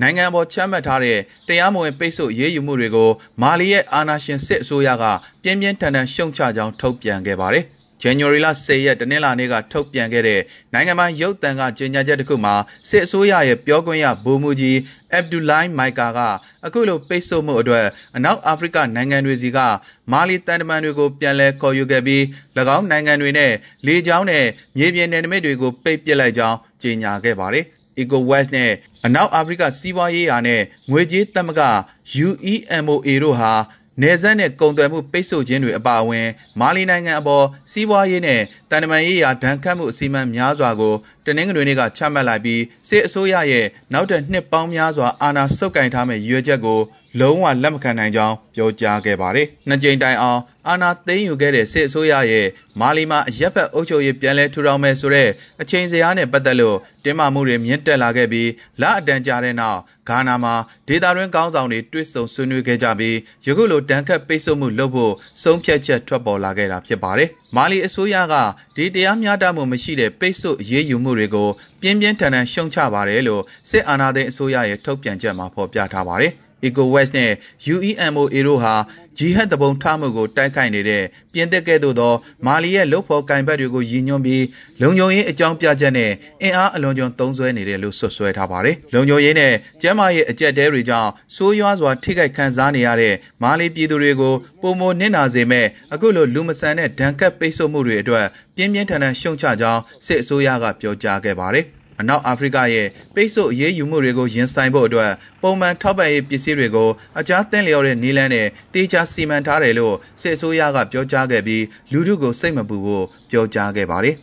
နိုင်ငံပေါ် ချမှတ်ထားတဲ့ တရားမဝင် ပိတ်ဆို့ရေးယူမှုတွေကို မာလီရဲ့ အာဏာရှင်စစ်အစိုးရက ပြင်းပြင်းထန်ထန် ရှုံချကြောင်း ထုတ်ပြန်ခဲ့ပါတယ်။ ဇန်နဝါရီလ10ရက်တနင်္လာနေ့ကထုတ်ပြန်ခဲ့တဲ့နိုင်ငံပိုင်ရုပ်သံကကြေညာချက်တစ်ခုမှာစစ်အစိုးရရဲ့ပြောခွင့်ရဗိုလ်မှူးကြီးအက်ဗ်ဒူလိုင်းမိုက်ကာကအခုလိုပိတ်ဆို့မှုအတွက်အနောက်အာဖရိကနိုင်ငံတွေစီကမာလီတန်တမန်တွေကိုပြန်လည်ခေါ်ယူခဲ့ပြီး၎င်းနိုင်ငံတွေနဲ့လေကြောင်းနဲ့မြေပြင်နယ်နိမိတ်တွေကိုပိတ်ပစ်လိုက်ကြောင်းကြေညာခဲ့ပါတယ်။ ECOWAS နဲ့အနောက်အာဖရိကစီးပွားရေးရာနဲ့ငွေကြေးသမဂ္ဂ UEMOA တို့ဟာ နယ်စပ်နဲ့ကုန်သွယ်မှုပိတ်ဆို့ခြင်းတွေအပါအဝင် မာလီနိုင်ငံအပေါ်စီးပွားရေးနဲ့တန်တမာရေးရာဒဏ်ခတ်မှုအစီအမံများစွာကိုတနင်္ဂနွေနေ့ကချမှတ်လိုက်ပြီးစစ်အစိုးရရဲ့နောက်ထပ်နှစ်ပေါင်းများစွာအာဏာဆုပ်ကိုင်ထားမယ့်ရည်ရွယ်ချက်ကိုလုံးဝလက်မခံနိုင်ကြောင်းပြောကြားခဲ့ပါတယ်။နှစ်ကြိမ်တိုင်အောင်အာဏာသိမ်းယူခဲ့တဲ့စစ်အစိုးရရဲ့မာလီမှာအရက်ဖက်အုပ်ချုပ်ရေးပြန်လည်ထူထောင်မယ်ဆိုတဲ့အချိန်စရာနဲ့ပတ်သက်လို့တင်းမာမှုတွေမြင့်တက်လာခဲ့ပြီးလအတန်ကြာတဲ့နောက် ဂါနာမှာဒေတာရင်းကောင်းဆောင်တွေတွေ့ဆုံဆွေးနွေးခဲ့ကြပြီးယခုလိုတန်ခတ်ပိတ်ဆို့မှုလုပ်ဖို့ဆုံးဖြတ်ချက်ထွက်ပေါ်လာခဲ့တာဖြစ်ပါတယ်။မာလီအစိုးရကဒီတရားမျှတမှုမရှိတဲ့ပိတ်ဆို့ရေးယူမှုတွေကိုပြင်းပြင်းထန်ထန်ရှုံချပါတယ်လို့စစ်အာဏာသိမ်းအစိုးရရဲ့ထုတ်ပြန်ချက်မှာဖော်ပြထားပါတယ်။ ECOWAS နဲ့ UEMOA တို့ဟာ ဂျီဟတ်တပုံထမှုကို တိုက်ခိုက်နေတဲ့ ပြင်သစ်ကဲ့သို့သော မာလီရဲ့ လုတ်ဖော်ကင်ဘတ်တွေကို ရည်ညွှန်းပြီး လုံခြုံရေးအကြောင်းပြချက်နဲ့ အင်အားအလွန်ကျွံသုံးစွဲနေတယ်လို့ဆွဆွဲထားပါတယ်။လုံခြုံရေးနဲ့ ကျန်းမာရေး အကြက်တဲတွေကြောင့် ဆိုးရွားစွာ ထိခိုက်ခံစားနေရတဲ့ မာလီပြည်သူတွေကိုပုံမနစ်နာစေမဲ့အခုလို လူမဆန်တဲ့ ဒဏ်ကပ်ပိတ်ဆို့မှုတွေအတွက် ပြင်းပြင်းထန်ထန် ရှုံချကြောင်း စစ်အစိုးရက ပြောကြားခဲ့ပါတယ်။ အနောက်အာဖရိကရဲ့ပိတ်ဆို့အရေးယူမှုတွေကိုရင်ဆိုင်ဖို့အတွက်ပုံမှန်ထောက်ပံ့ရေးပစ္စည်းတွေကိုအကြားသင့်လျော်တဲ့နည်းလမ်းနဲ့တေချာစီမံထားတယ်လို့စစ်အစိုးရကပြောကြားခဲ့ပြီးလူထုကိုစိတ်မပူဖို့ပြောကြားခဲ့ပါတယ်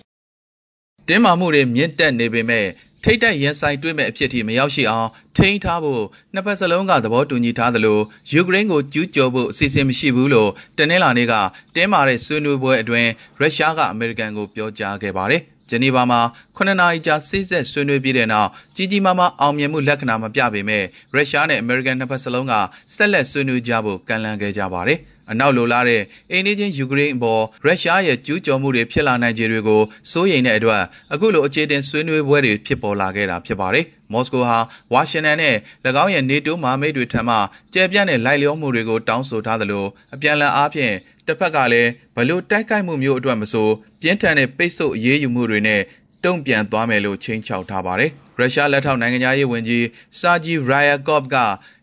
။တင်းမာမှုတွေမြင့်တက်နေပေမဲ့ထိတ်တိုက်ရင်ဆိုင်တွေ့မဲ့အဖြစ်အထိမရောက်ရှိအောင်ထိန်းထားဖို့နှစ်ဖက်စလုံးကသဘောတူညီထားသလိုယူကရိန်းကိုကျူးကျော်ဖို့အစီအစဉ်မရှိဘူးလို့တနင်္လာနေ့ကတင်းမာတဲ့ဆွေးနွေးပွဲအတွင်းရုရှားကအမေရိကန်ကိုပြောကြားခဲ့ပါတယ်။ဂျနီဗာမှာ9နာရီကြာစိစက်ဆွေးနွေးပြီးတဲ့နောက်ကြီးကြီးမားမားအောင်မြင်မှုလက္ခဏာမပြပေမဲ့ရုရှားနဲ့အမေရိကန်နှစ်ဖက်စလုံးကဆက်လက်ဆွေးနွေးကြဖို့ကမ်းလှမ်းခဲ့ကြပါတယ်။အနောက်လိုလားတဲ့အိန္ဒိချင်းယူကရိန်းအပေါ်ရုရှားရဲ့ကျူးကျော်မှုတွေဖြစ်လာနိုင်ခြေတွေကိုစိုးရိမ်တဲ့အတွက်အခုလိုအခြေတင်ဆွေးနွေးပွဲတွေဖြစ်ပေါ်လာခဲ့တာဖြစ်ပါတယ်။မော်စကိုဟာဝါရှင်တန်နဲ့၎င်းရဲ့နေတိုးမဟာမိတ်တွေထံမှကျယ်ပြန့်တဲ့လိုက်လျောမှုတွေကိုတောင်းဆိုထားသလိုအပြန်အလှန်အားဖြင့်တစ်ဖက်ကလည်းဘလို့တိုက်ခိုက်မှုမျိုးအတွက်မဆို ပြင်းထန်တဲ့ပိတ်ဆို့အရေးယူမှုတွေနဲ့တုံ့ပြန်သွားမယ်လို့ချိန်ချောက်ထားပါတယ်။ရုရှားလက်ထောက်နိုင်ငံသားရေးဝန်ကြီးစာဂျီရာယာကော့ဗ်က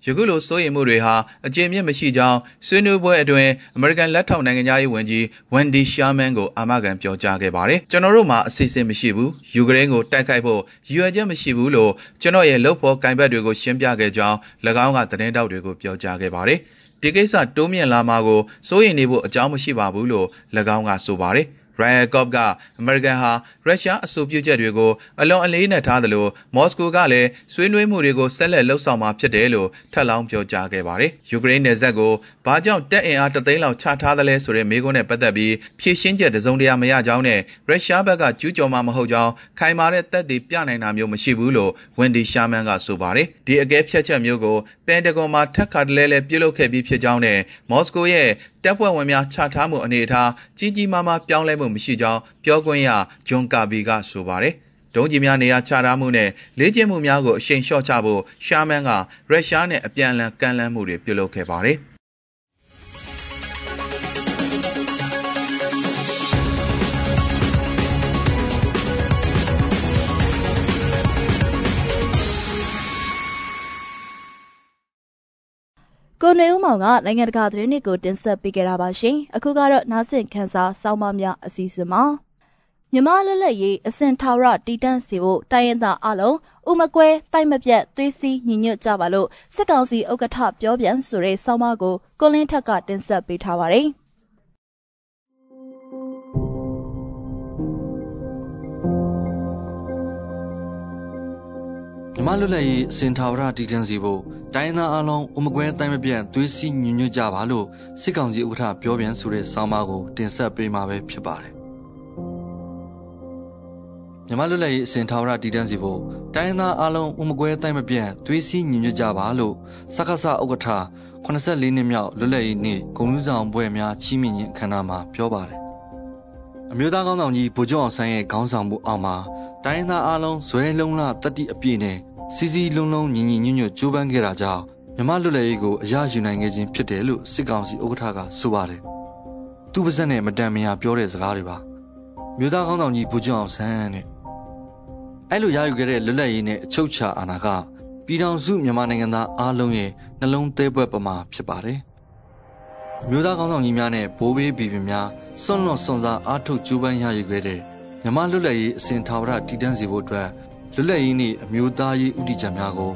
ယခုလိုစိုးရိမ်မှုတွေဟာအကျဉ်းမြင့်မရှိကြောင်းဆွေးနွေးပွဲအတွင်းအမေရိကန်လက်ထောက်နိုင်ငံသားရေးဝန်ကြီးဝန်ဒီရှာမန်ကိုအာမခံပြောကြားခဲ့ပါတယ်။ကျွန်တော်တို့မှာအစီအစဉ်မရှိဘူး။ယူကရိန်းကိုတိုက်ခိုက်ဖို့ရည်ရွယ်ချက်မရှိဘူးလို့ကျွန်တော်ရဲ့လုပ်ဖော်ကင်ဘတ်တွေကိုရှင်းပြခဲ့ကြောင်း၎င်းကသတင်းတောက်တွေကိုပြောကြားခဲ့ပါတယ်။ဒီကိစ္စတိုးမြင့်လာမှာကိုစိုးရိမ်နေဖို့အကြောင်းမရှိပါဘူးလို့၎င်းကဆိုပါတယ်။ ရိုင်ယယ်ကော့ကအမေရိကန်ဟာရုရှားအဆိုပြုချက်တွေကိုအလွန်အလေးနက်ထားသလိုမော်စကိုကလည်းဆွေးနွေးမှုတွေကိုဆက်လက်လှုပ်ဆောင်မှာဖြစ်တယ်လို့ထပ်လောင်းပြောကြားခဲ့ပါတယ်။ယူကရိန်းနယ်စပ်ကိုဘာကြောင့်တပ်အင်အားတသိန်းလောက်ချထားသလဲဆိုတဲ့မေးခွန်းနဲ့ပတ်သက်ပြီးဖြေရှင်းချက်တစုံတရာမရကြောင်းနဲ့ရုရှားဘက်ကကျူးကျော်မှာမဟုတ်ကြောင်းခိုင်မာတဲ့တပ်တွေပြနိုင်တာမျိုးမရှိဘူးလို့ဝန်ဒီရှာမန်ကဆိုပါတယ်။ဒီအကဲဖြတ်ချက်မျိုးကိုပန်တဂွန်မှာထပ်ခါတလဲလဲပြုလုပ်ခဲ့ပြီးဖြစ်ကြောင်းနဲ့မော်စကိုရဲ့တပ်ဖွဲ့ဝင်များချထားမှုအနေအထားကြီးကြီးမားမားပြောင်းလဲမှုမရှိကြောင်းပြောခွင့်ရဂျွန်ကာဘီကဆိုပါတယ်။ဒုံးကျည်များနေရာချထားမှုနဲ့လေ့ကျင့်မှုများကိုအရှိန်လျှော့ချဖို့ရှာမန်ကရုရှားနဲ့အပြန်အလှန်ကမ်းလှမ်းမှုတွေပြုလုပ်ခဲ့ပါတယ်။ ကိုနေဦးမောင်ကနိုင်ငံတကာသတင်းတွေကိုတင်ဆက်ပေးကြတာပါရှင်။အခုကတော့နားဆင်ခန်းစားစောင်းမများအစီအစဉ်မှာမြမလက်လက်ရေးအစင်ထာဝရတီတန့်စီဖို့တိုင်းရင်းသားအလုံးဥမကွဲတိုက်မပြတ်သွေးစည်းညီညွတ်ကြပါလို့စစ်ကောင်စီဥက္ကဋ္ဌပြောပြန်ဆိုတဲ့စောင်းမကိုကိုလင်းထက်ကတင်ဆက်ပေးထားပါတယ်။ မြမလွတ်လပ်ရေးအစင်ထာဝရတည်တံ့စီဖို့တိုင်းသားအလုံးအမကွဲတိုင်းမပြတ်သွေးစည်းညီညွတ်ကြပါလို့စစ်ကောင်စီဥက္ကဋ္ဌပြောပြန်ဆိုတဲ့ဆောင်းပါးကိုတင်ဆက်ပေးမှာပဲဖြစ်ပါတယ်မြမလွတ်လပ်ရေးအစင်ထာဝရတည်တံ့စီဖို့တိုင်းသားအလုံးအမကွဲတိုင်းမပြတ်သွေးစည်းညီညွတ်ကြပါလို့စက္ကစဥက္ကဋ္ဌ84နှစ်မြောက်လွတ်လပ်ရေးနေ့ဂုဏ်လူဆောင်ပွဲများချီးမြှင့်ခြင်းအခမ်းအနားမှာပြောပါတယ်အမျိုးသားကောင်းဆောင်ကြီးဗိုလ်ချုပ်အောင်ဆန်းရဲ့ခေါင်းဆောင်မှုအောက်မှာတိုင်းသားအလုံးဇွဲလုံးလတတိအပြည့်နဲ့ စီစီလုံးလုံးညီညီညွတ်ညွတ်ကြိုးပမ်းခဲ့တာကြောင့်မြမလွတ်လပ်ရေးကိုအရယူနိုင်ခဲ့ခြင်းဖြစ်တယ်လို့စစ်ကောင်စီဥက္ကဋ္ဌကဆိုပါတယ်။သူ့ပါဇက်နဲ့မတန်မရာပြောတဲ့စကားတွေပါ။မြို့သားကောင်းဆောင်ကြီးဘူကျွန်းအောင်ဆန်းတဲ့အဲ့လိုရယူခဲ့တဲ့လွတ်လပ်ရေးနဲ့အချုပ်ချာအာဏာကပြည်ထောင်စုမြန်မာနိုင်ငံသားအားလုံးရဲ့နှလုံးသေးပွဲပမာဖြစ်ပါတယ်။မြို့သားကောင်းဆောင်ကြီးများနဲ့ဘိုးဘေးဘီဘီများစွန့်လွတ်စွန့်စားအားထုတ်ကြိုးပမ်းရယူခဲ့တဲ့မြမလွတ်လပ်ရေးအစဉ်ထာဝရတည်တံ့စေဖို့အတွက် လွတ်လပ်ရေးနေ့အမျိုးသားရေးဥတီချက်များကို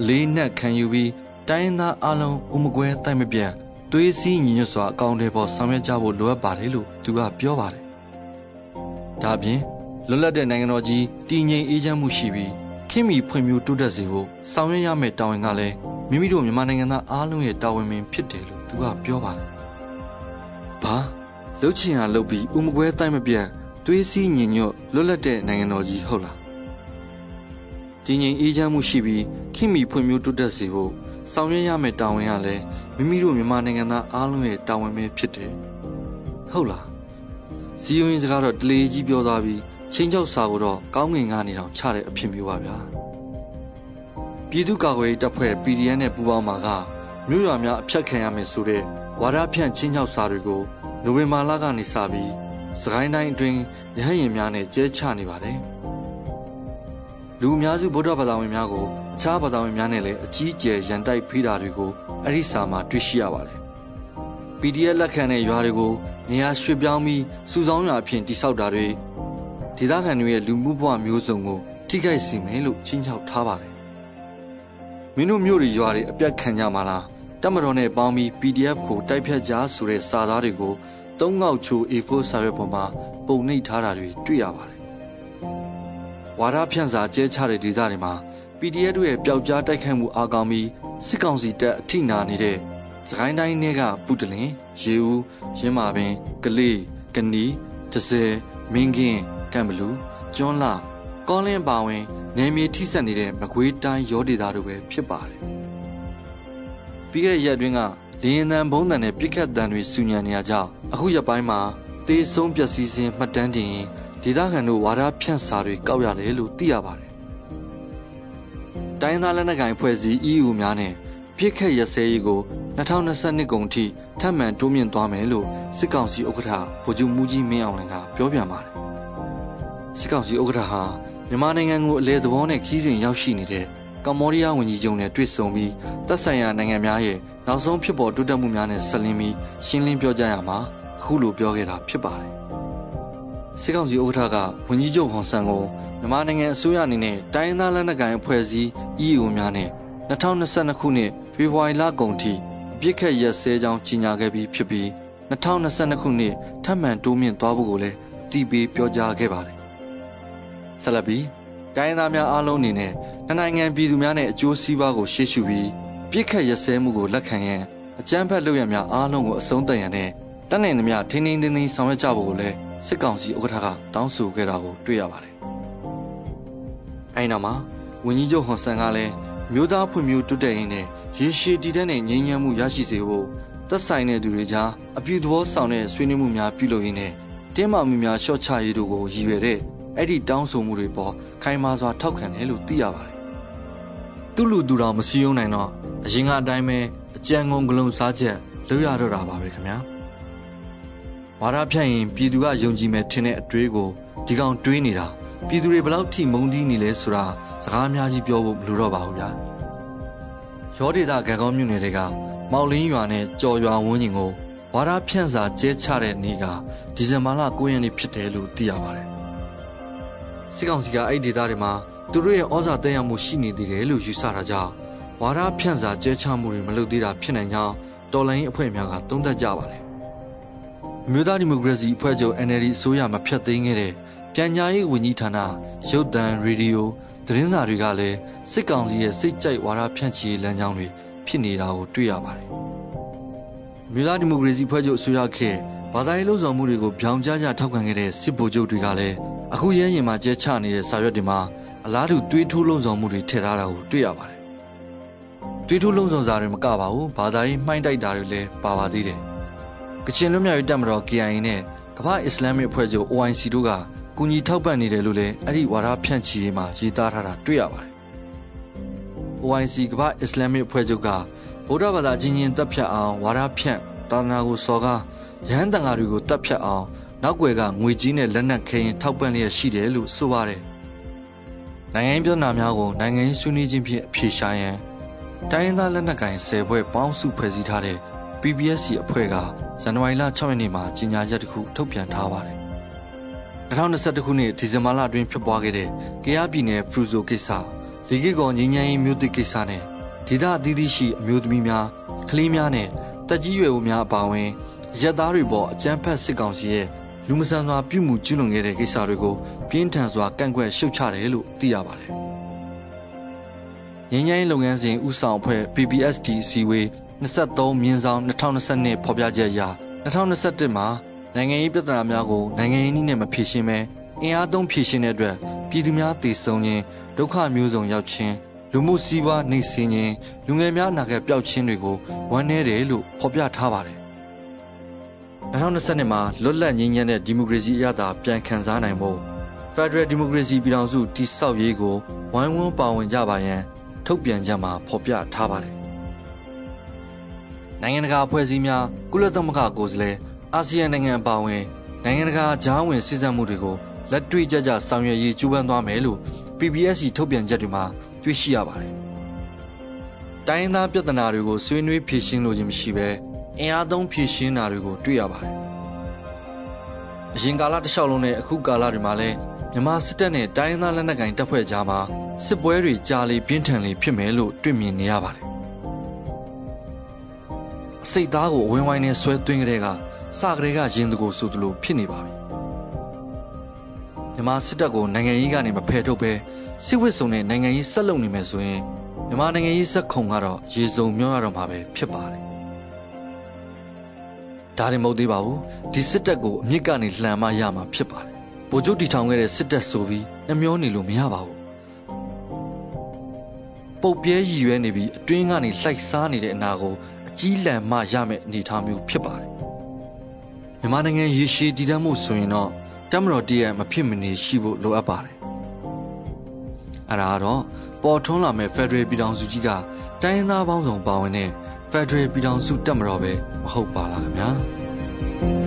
အလေးနက်ခံယူပြီးတိုင်းသားအလုံးဥမကွဲတိုက်မပြတ်သွေးစည်းညီညွတ်စွာအကောင့်တွေပေါ်ဆောင်ရွက်ကြဖို့လိုအပ်ပါတယ်လို့သူကပြောပါတယ်။ဒါပြင်လွတ်လပ်တဲ့နိုင်ငံတော်ကြီးတည်ငြိမ်အေးချမ်းမှုရှိပြီးခင်မီဖွံ့ဖြိုးတိုးတက်စေဖို့ဆောင်ရွက်ရမယ့်တာဝန်ကလည်းမိမိတို့မြန်မာနိုင်ငံသားအားလုံးရဲ့တာဝန်ပင်ဖြစ်တယ်လို့သူကပြောပါတယ်။ဘာလှုပ်ချင်ရလှုပ်ပြီးဥမကွဲတိုက်မပြတ်သွေးစည်းညီညွတ်လွတ်လပ်တဲ့နိုင်ငံတော်ကြီးဟုတ်လား တည်ငြိမ်အေးချမ်းမှုရှိပြီးခင်မီဖွံ့ဖြိုးတိုးတက်စေဖို့ဆောင်ရွက်ရမယ့်တာဝန်ကလည်းမိမိတို့မြန်မာနိုင်ငံသားအားလုံးရဲ့တာဝန်ပဲဖြစ်တယ်။ဟုတ်လား။စီယုံရင်စကားတော့တလေကြီးပြောသွားပြီးချင်းချောက်စာကိုတော့ကောင်းငင်ကနေတောင်ချတဲ့အဖြစ်မျိုးပါဗျာ။ပြည်သူ့ကာကွယ်ရေးတပ်ဖွဲ့ PDN နဲ့ပူးပေါင်းမှာကမြို့ရွာများအဖြတ်ခံရမယ်ဆိုတဲ့ဝါဒဖြန့်ချင်းချောက်စာတွေကိုနိုဝင်ဘာလကနေစပြီးစကိုင်းတိုင်းအတွင်းရဟရင်များနဲ့ကျဲချနေပါတယ်။ လူအများစုဗုဒ္ဓဘာသာဝင်များကိုအခြားဘာသာဝင်များနဲ့လည်းအကြီးအကျယ်ရန်တိုက်ဖိတာတွေကိုအဲ့ဒီစာမှာတွေ့ရှိရပါတယ်။ PDF လက်ခံတဲ့ရွာတွေကိုနေရာရွှေ့ပြောင်းပြီးစုဆောင်းရွာအဖြစ်တိစောက်တာတွေဒေသခံတွေရဲ့လူမှုဘဝမျိုးစုံကိုထိခိုက်စေမယ်လို့ချင်းချောက်ထားပါတယ်။မင်းတို့မျိုးတွေရွာတွေအပြတ်ခံကြမှာလားတမတော်နဲ့ပေါင်းပြီး PDF ကိုတိုက်ဖြတ်ကြဆိုတဲ့စာသားတွေကိုသုံးငေါက်ချို A4 စာရွက်ပေါ်မှာပုံနှိပ်ထားတာတွေတွေ့ရပါတယ် ဝါဒဖြန့်စာကျဲချတဲ့ဒေသတွေမှာ PDF တို့ရဲ့ပျောက်ကြားတိုက်ခိုက်မှုအားကောင်းပြီးစစ်ကောင်စီတပ်အထိနာနေတဲ့စကိုင်းတိုင်းတွေကပုတလင်ရေဦးရင်းမာပင်ကလေးကနီတစဲမင်းကင်းကံဘလူကျွန်းလာကောလင်းပါဝင်နယ်မြေထိစပ်နေတဲ့မကွေးတိုင်းရောဒေသတို့ပဲဖြစ်ပါတယ်ပြီးခဲ့တဲ့ရက်အတွင်းကလေရင်တန်ဘုံတန်နဲ့ပြစ်ခတ်တန်တွေစူညံနေရကြောင်းအခုရက်ပိုင်းမှာတေးဆုံးပျက်စီးခြင်းမှတ်တမ်းတင်ရင် ဒေသခံတို့ဝါဒဖြန့်စာတွေကောက်ရတယ်လို့သိရပါတယ်။တိုင်းသားလက်နက်ကိုင်ဖွဲ့စည်း EU များနဲ့ပြစ်ခတ်ရစဲရေးကို2022ကုန်ထိထပ်မံတိုးမြင့်သွားမယ်လို့စစ်ကောင်စီဥက္ကဋ္ဌဗိုလ်ချုပ်မူကြီးမင်းအောင်လှိုင်ကပြောပြန်ပါတယ်။စစ်ကောင်စီဥက္ကဋ္ဌဟာမြန်မာနိုင်ငံကိုအလဲသဘောနဲ့ခီးစဉ်ရောက်ရှိနေတဲ့ကမ္ဘောဒီးယားဝန်ကြီးချုပ်နဲ့တွေ့ဆုံပြီးသက်ဆိုင်ရာနိုင်ငံများရဲ့နောက်ဆုံးဖြစ်ပေါ်တိုးတက်မှုများနဲ့ဆက်လင်းပြီးရှင်းလင်းပြောကြားရမှာအခုလိုပြောခဲ့တာဖြစ်ပါတယ် စစ်ကောင်စီဥက္ကဋ္ဌကဝန်ကြီးချုပ်ဟွန်ဆန်ကိုမြန်မာနိုင်ငံအစိုးရအနေနဲ့တိုင်းသားလက်နက်ကိုင်အဖွဲ့အစည်း EAO များနဲ့2022ခုနှစ်ဖေဖော်ဝါရီလကုန်ထိအပြစ်ခတ်ရက်စဲကြောင်းကြီးညာခဲ့ပြီးဖြစ်ပြီး2022ခုနှစ်ထပ်မံတိုးမြင့်သွားဖို့ကိုလည်းအတီးပေးပြောကြားခဲ့ပါတယ်ဆက်လက်ပြီးတိုင်းရင်းသားများအားလုံးအနေနဲ့နိုင်ငံပြည်သူများနဲ့အကျိုးစီးပွားကိုရှေ့ရှုပြီးပြစ်ခတ်ရစဲမှုကိုလက်ခံရန်အကြမ်းဖက်လုပ်ရများအားလုံးကိုအဆုံးသတ်ရန်နဲ့တတ်နိုင်သမျှထိန်းထိန်းသိမ်းသိမ်းဆောင်ရွက်ကြဖို့ကိုလည်း စစ်ကောင်စီဥက္ကဋ္ဌကတောင်းဆိုခဲ့တာကိုတွေ့ရပါတယ်။အဲဒီနောက်မှာဝန်ကြီးချုပ်ဟွန်ဆန်ကလည်းမြို့သားဖွံ့ဖြိုးတိုးတက်ရေးနဲ့ရေရှည်တည်တဲ့ငြိမ်းချမ်းမှုရရှိစေဖို့သက်ဆိုင်တဲ့သူတွေကြားအပြုသဘောဆောင်တဲ့ဆွေးနွေးမှုများပြုလုပ်ရင်းနဲ့တင်းမာမှုများလျှော့ချရေးတို့ကိုရည်ရွယ်တဲ့အဲ့ဒီတောင်းဆိုမှုတွေပေါ်ခိုင်မာစွာထောက်ခံတယ်လို့သိရပါတယ်။သူ့လူသူတော်မစည်းရုံးနိုင်တော့အရင်ကအတိုင်းပဲအကြံကုန်ဂလုံးစားချက်လုပ်ရတော့တာပါပဲခင်ဗျာ။ ဝါဒဖြန့်ရင်ပြည်သူကယုံကြည်မယ်ထင်တဲ့အတွေးကိုဒီကောင်တွေးနေတာပြည်သူတွေဘလောက်ထိမုန်းတီးနေလဲဆိုတာစကားအများကြီးပြောဖို့မလိုတော့ပါဘူးဗျာ။ရောဒေတာကံကောင်းမြို့နယ်တွေကမောက်လင်းရွာနဲ့ကြော်ရွာဝန်းကျင်ကိုဝါဒဖြန့်စာကျဲချတဲ့နေ့ကဒီဇင်ဘာလ9ရက်နေ့ဖြစ်တယ်လို့သိရပါတယ်။စစ်ကောင်စီကအဲ့ဒီဒေသတွေမှာသူတို့ရဲ့ဩဇာတက်ရောက်မှုရှိနေသေးတယ်လို့ယူဆတာကြောင့်ဝါဒဖြန့်စာကျဲချမှုတွေမလုပ်သေးတာဖြစ်နိုင်ကြောင်းတော်လိုင်းအဖွဲ့များကသုံးသပ်ကြပါတယ်။ မြို့သားဒီမိုကရေစီအဖွဲ့ချုပ် NLD အစိုးရမဖျက်သိမ်းခဲ့တဲ့ပြန်ကြားရေးဝန်ကြီးဌာနရုပ်သံရေဒီယိုသတင်းစာတွေကလည်းစစ်ကောင်စီရဲ့စိတ်ကြိုက်ဝါဒဖြန့်ချီလမ်းကြောင်းတွေဖြစ်နေတာကိုတွေ့ရပါတယ်။မြို့သားဒီမိုကရေစီဖွဲ့ချုပ်အစိုးရခေတ်ဘာသာရေးလှုပ်ဆောင်မှုတွေကိုပြောင်ကြားကြထောက်ခံခဲ့တဲ့စစ်ဗိုလ်ချုပ်တွေကလည်းအခုရဲရင်မှာကျဲချနေတဲ့စာရွက်တွေမှာအလားတူတွေးထိုးလှုံ့ဆော်မှုတွေထည့်ထားတာကိုတွေ့ရပါတယ်။တွေးထိုးလှုံ့ဆော်စာတွေမကပါဘူးဘာသာရေးမှိုင်းတိုက်တာတွေလည်းပါပါသေးတယ်။ ကချင်လွတ်မြောက်ရေးတပ်မတော် KIA နဲ့ကမ္ဘာအစ္စလာမစ်အဖွဲ့ချုပ် OIC တို့ကကူညီထောက်ပံ့နေတယ်လို့လည်းအဲ့ဒီဝါဒဖြန့်ချီရေးမှာရေးသားထားတာတွေ့ရပါတယ်။ OIC ကမ္ဘာအစ္စလာမစ်အဖွဲ့ချုပ်ကဗုဒ္ဓဘာသာချင်းချင်းတပ်ဖြတ်အောင်ဝါဒဖြန့်သာသနာကိုစော်ကားရဟန်းတန်ဃာတွေကိုတပ်ဖြတ်အောင်နောက်ွယ်ကငွေကြီးနဲ့လက်နက်ခဲရင်ထောက်ပံ့လျက်ရှိတယ်လို့ဆိုပါတယ်။နိုင်ငံရေးပြည်နာများကိုနိုင်ငံရေးဆွေးနွေးခြင်းဖြင့်အဖြေရှာရန်တိုင်းရင်းသားလက်နက်ကိုင်၁၀ဘွဲ့ပေါင်းစုဖွဲ့စည်းထားတဲ့ PPSC အဖွဲ့ကဇန်နဝါရီလ6ရက်နေ့မှာကြေညာချက်တစ်ခုထုတ်ပြန်ထားပါတယ်။2021ခုနှစ်ဒီဇင်ဘာလအတွင်းဖြစ်ပွားခဲ့တဲ့ကယားပြည်နယ်ဖရူဆိုကိစ္စလေကိကောငင်းငင်းရေးမြို့တစ်ကိစ္စနဲ့ဒေသအသီးသီးရှိအမျိုးသမီးများကလေးများနဲ့တက်ကြီးရွယ်အိုများအပါအဝင်ရက်သားတွေပေါ်အကြမ်းဖက်စစ်ကောင်စီရဲ့လူမဆန်စွာပြုမှုကျူးလွန်ခဲ့တဲ့ကိစ္စတွေကိုပြင်းထန်စွာကန့်ကွက်ရှုတ်ချတယ်လို့သိရပါတယ်။ငင်းငိုင်းလုပ်ငန်းစဉ်ဥဆောင်အဖွဲ့ PPSD စီဝေး 23မြင်းဆောင်2022ဖော်ပြချက်အရ2021မှာနိုင်ငံရေးပြဿနာများကိုနိုင်ငံရေးနည်းနဲ့မဖြေရှင်းဘဲအင်အားသုံးဖြေရှင်းတဲ့အတွက်ပြည်သူများတည်ဆုံခြင်းဒုက္ခမျိုးစုံရောက်ခြင်းလူမှုစီးပွားနှိမ့်စင်းခြင်းလူငယ်များအနာဂတ်ပျောက်ခြင်းတွေကိုဝန်းနေတယ်လို့ဖော်ပြထားပါတယ်2020မှာလွတ်လပ်ငြိမ်းချမ်းတဲ့ဒီမိုကရေစီအရသာပြန်ခံစားနိုင်ဖို့ Federal Democracy ပြည်ထောင်စုတည်ဆောက်ရေးကိုဝိုင်းဝန်းပါဝင်ကြပါရန်ထုတ်ပြန်ချက်မှာဖော်ပြထားပါတယ် နိုင်ငံတကာအဖွဲ့အစည်းများကုလသမဂ္ဂကိုယ်စားလှယ်အာဆီယံနိုင်ငံအပါအဝင်နိုင်ငံတကာဂျားဝင်စည်းစပ်မှုတွေကိုလက်တွေ့ကြကြဆောင်ရွက်ရေးကြိုးပမ်းသွားမယ်လို့ PPSC ထုတ်ပြန်ချက်တွေမှာတွေ့ရှိရပါတယ်။တိုင်းရင်းသားပြဿနာတွေကိုဆွေးနွေးဖြေရှင်းလို့ခြင်းမရှိဘဲအင်အားသုံးဖြေရှင်းတာတွေကိုတွေ့ရပါတယ်။အရင်ကာလတစ်လျှောက်လုံးနဲ့အခုကာလတွေမှာလည်းမြန်မာစစ်တပ်နဲ့တိုင်းရင်းသားလက်နက်ကိုင်တပ်ဖွဲ့ကြားမှာစစ်ပွဲတွေကြာလေပြင်းထန်လေဖြစ်မယ်လို့တွေ့မြင်နေရပါတယ်။အ စိတ်သားကိုအဝင်းဝိုင်းနဲ့ဆွဲသွင်းကြတဲ့ကစကလေးကရင်တကိုဆိုသလိုဖြစ်နေပါပြီ။မြန်မာစစ်တပ်ကိုနိုင်ငံရေးကနေမဖယ်ထုတ်ဘဲစစ်ဝစ်စုံနဲ့နိုင်ငံရေးဆက်လုပ်နေမယ်ဆိုရင်မြန်မာနိုင်ငံရေးစက်ခုံကတော့ရေစုံမြောရတော့မှာပဲဖြစ်ပါတယ်ဒါရင်မဟုတ်သေးပါဘူးဒီစစ်တပ်ကိုအမြစ်ကနေလှန်မရမှာဖြစ်ပါတယ်ဗိုလ်ချုပ်တီထောင်ခဲ့တဲ့စစ်တပ်ဆိုပြီးနှမျောနေလို့မရပါဘူးပုတ်ပြဲရည်ရွယ်နေပြီးအတွင်းကနေလှိုက်စားနေတဲ့အနာကိုအ ကြီးလံမှရမယ့်အနေအထားမျိုးဖြစ်ပါတယ်မြန်မာနိုင်ငံရေရှည်တည်တံ့မှုဆိုရင်တော့တမတော်တည်းရမဖြစ်မနေရှိဖို့လိုအပ်ပါတယ်အဲ့ဒါကတော့ပေါ်ထွန်းလာမဲ့ Federal ပြည်ထောင်စုကြီးကတိုင်းရင်းသားပေါင်းစုံပါဝင်တဲ့ Federal ပြည်ထောင်စုတက်မတော်ပဲမဟုတ်ပါလားခင်ဗျာ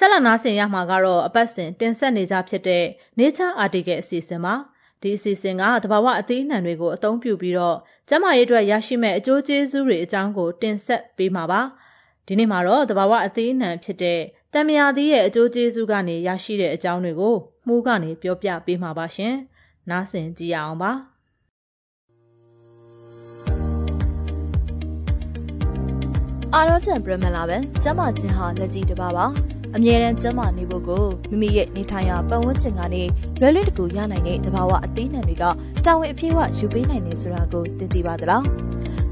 ဆက်လက်နားဆင်ရမှာကတော့အပတ်စဉ်တင်ဆက်နေကြဖြစ်တဲ့ Nature Article အစီအစဉ်ပါဒီအစီအစဉ်ကတဘာဝအသီးအနှံတွေကိုအသုံးပြုပြီးတော့ကျန်းမာရေးအတွက်ရရှိမဲ့အကျိုးကျေးဇူးတွေအကြောင်းကိုတင်ဆက်ပေးမှာပါဒီနေ့မှာတော့တဘာဝအသေးအနှံဖြစ်တဲ့တံမြာသီးရဲ့အကျိုးကျေးဇူးကနေရရှိတဲ့အကြောင်းတွေကိုမှုကနေပြောပြပေးမှာပါရှင်။နားဆင်ကြည့်ရအောင်ပါ။အာရောချန်ပရမလာပဲကျမချင်းဟာလက်ကြီးတစ်ပါးပါ အမြဲတမ်းကျမနေဖို့ကိုမိမိရဲ့နေထိုင်ရာပတ်ဝန်းကျင်ကနေလွယ်လွယ်တကူရနိုင်တဲ့သဘာဝအသေးနှံတွေကတာဝန်အပြည့်အဝယူပေးနိုင်နေဆိုတာကိုသိသိပါသလား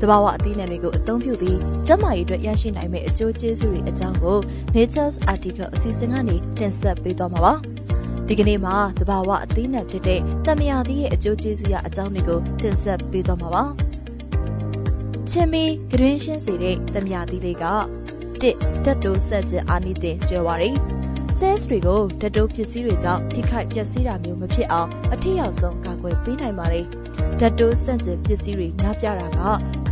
သဘာဝအသီးနှံတွေကိုအသုံးပြုပြီးကျန်းမာရေးအတွက်ရရှိနိုင်မယ့်အကျိုးကျေးဇူးတွေအကြောင်းကို Nature's Article အစီအစဉ်ကနေတင်ဆက်ပေးသွားမှာပါ။ဒီကနေ့မှာသဘာဝအသီးနှံဖြစ်တဲ့တမယာသီးရဲ့အကျိုးကျေးဇူးရအကြောင်းတွေကိုတင်ဆက်ပေးသွားမှာပါ။ချင်းမီဂရင်းရှင်းစေတဲ့တမယာသီးလေးက တစ်တက်တိုးဆက်ကျအာနိသင်ကျွဲပါရီ cells တွေကိုဓာတ်တိုးပစ္စည်းတွေကြောင့်ထိခိုက်ပျက်စီးတာမျိုးမဖြစ်အောင်အထည်ရောက်ဆုံးကာကွယ်ပေးနိုင်ပါတယ်။ဓာတ်တိုးဆန့်ကျင်ပစ္စည်းတွေများပြားတာက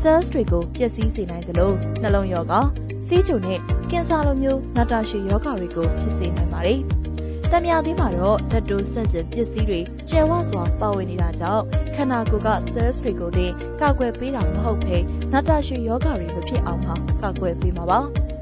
cells တွေကိုပျက်စီးစေနိုင်တယ်လို့နှလုံးရောဂါ၊စီးချိုနဲ့ကင်ဆာလိုမျိုးနာတာရှည်ရောဂါတွေကိုဖြစ်စေနိုင်ပါတယ်။တံမြာသီးမှာတော့ဓာတ်တိုးဆန့်ကျင်ပစ္စည်းတွေကျယ်ဝစွာပါဝင်နေတာကြောင့်ခန္ဓာကိုယ်က cells တွေကိုလည်းကာကွယ်ပေးတာမဟုတ်ဘဲနာတာရှည်ရောဂါတွေမဖြစ်အောင်ပါကာကွယ်ပေးမှာပါ။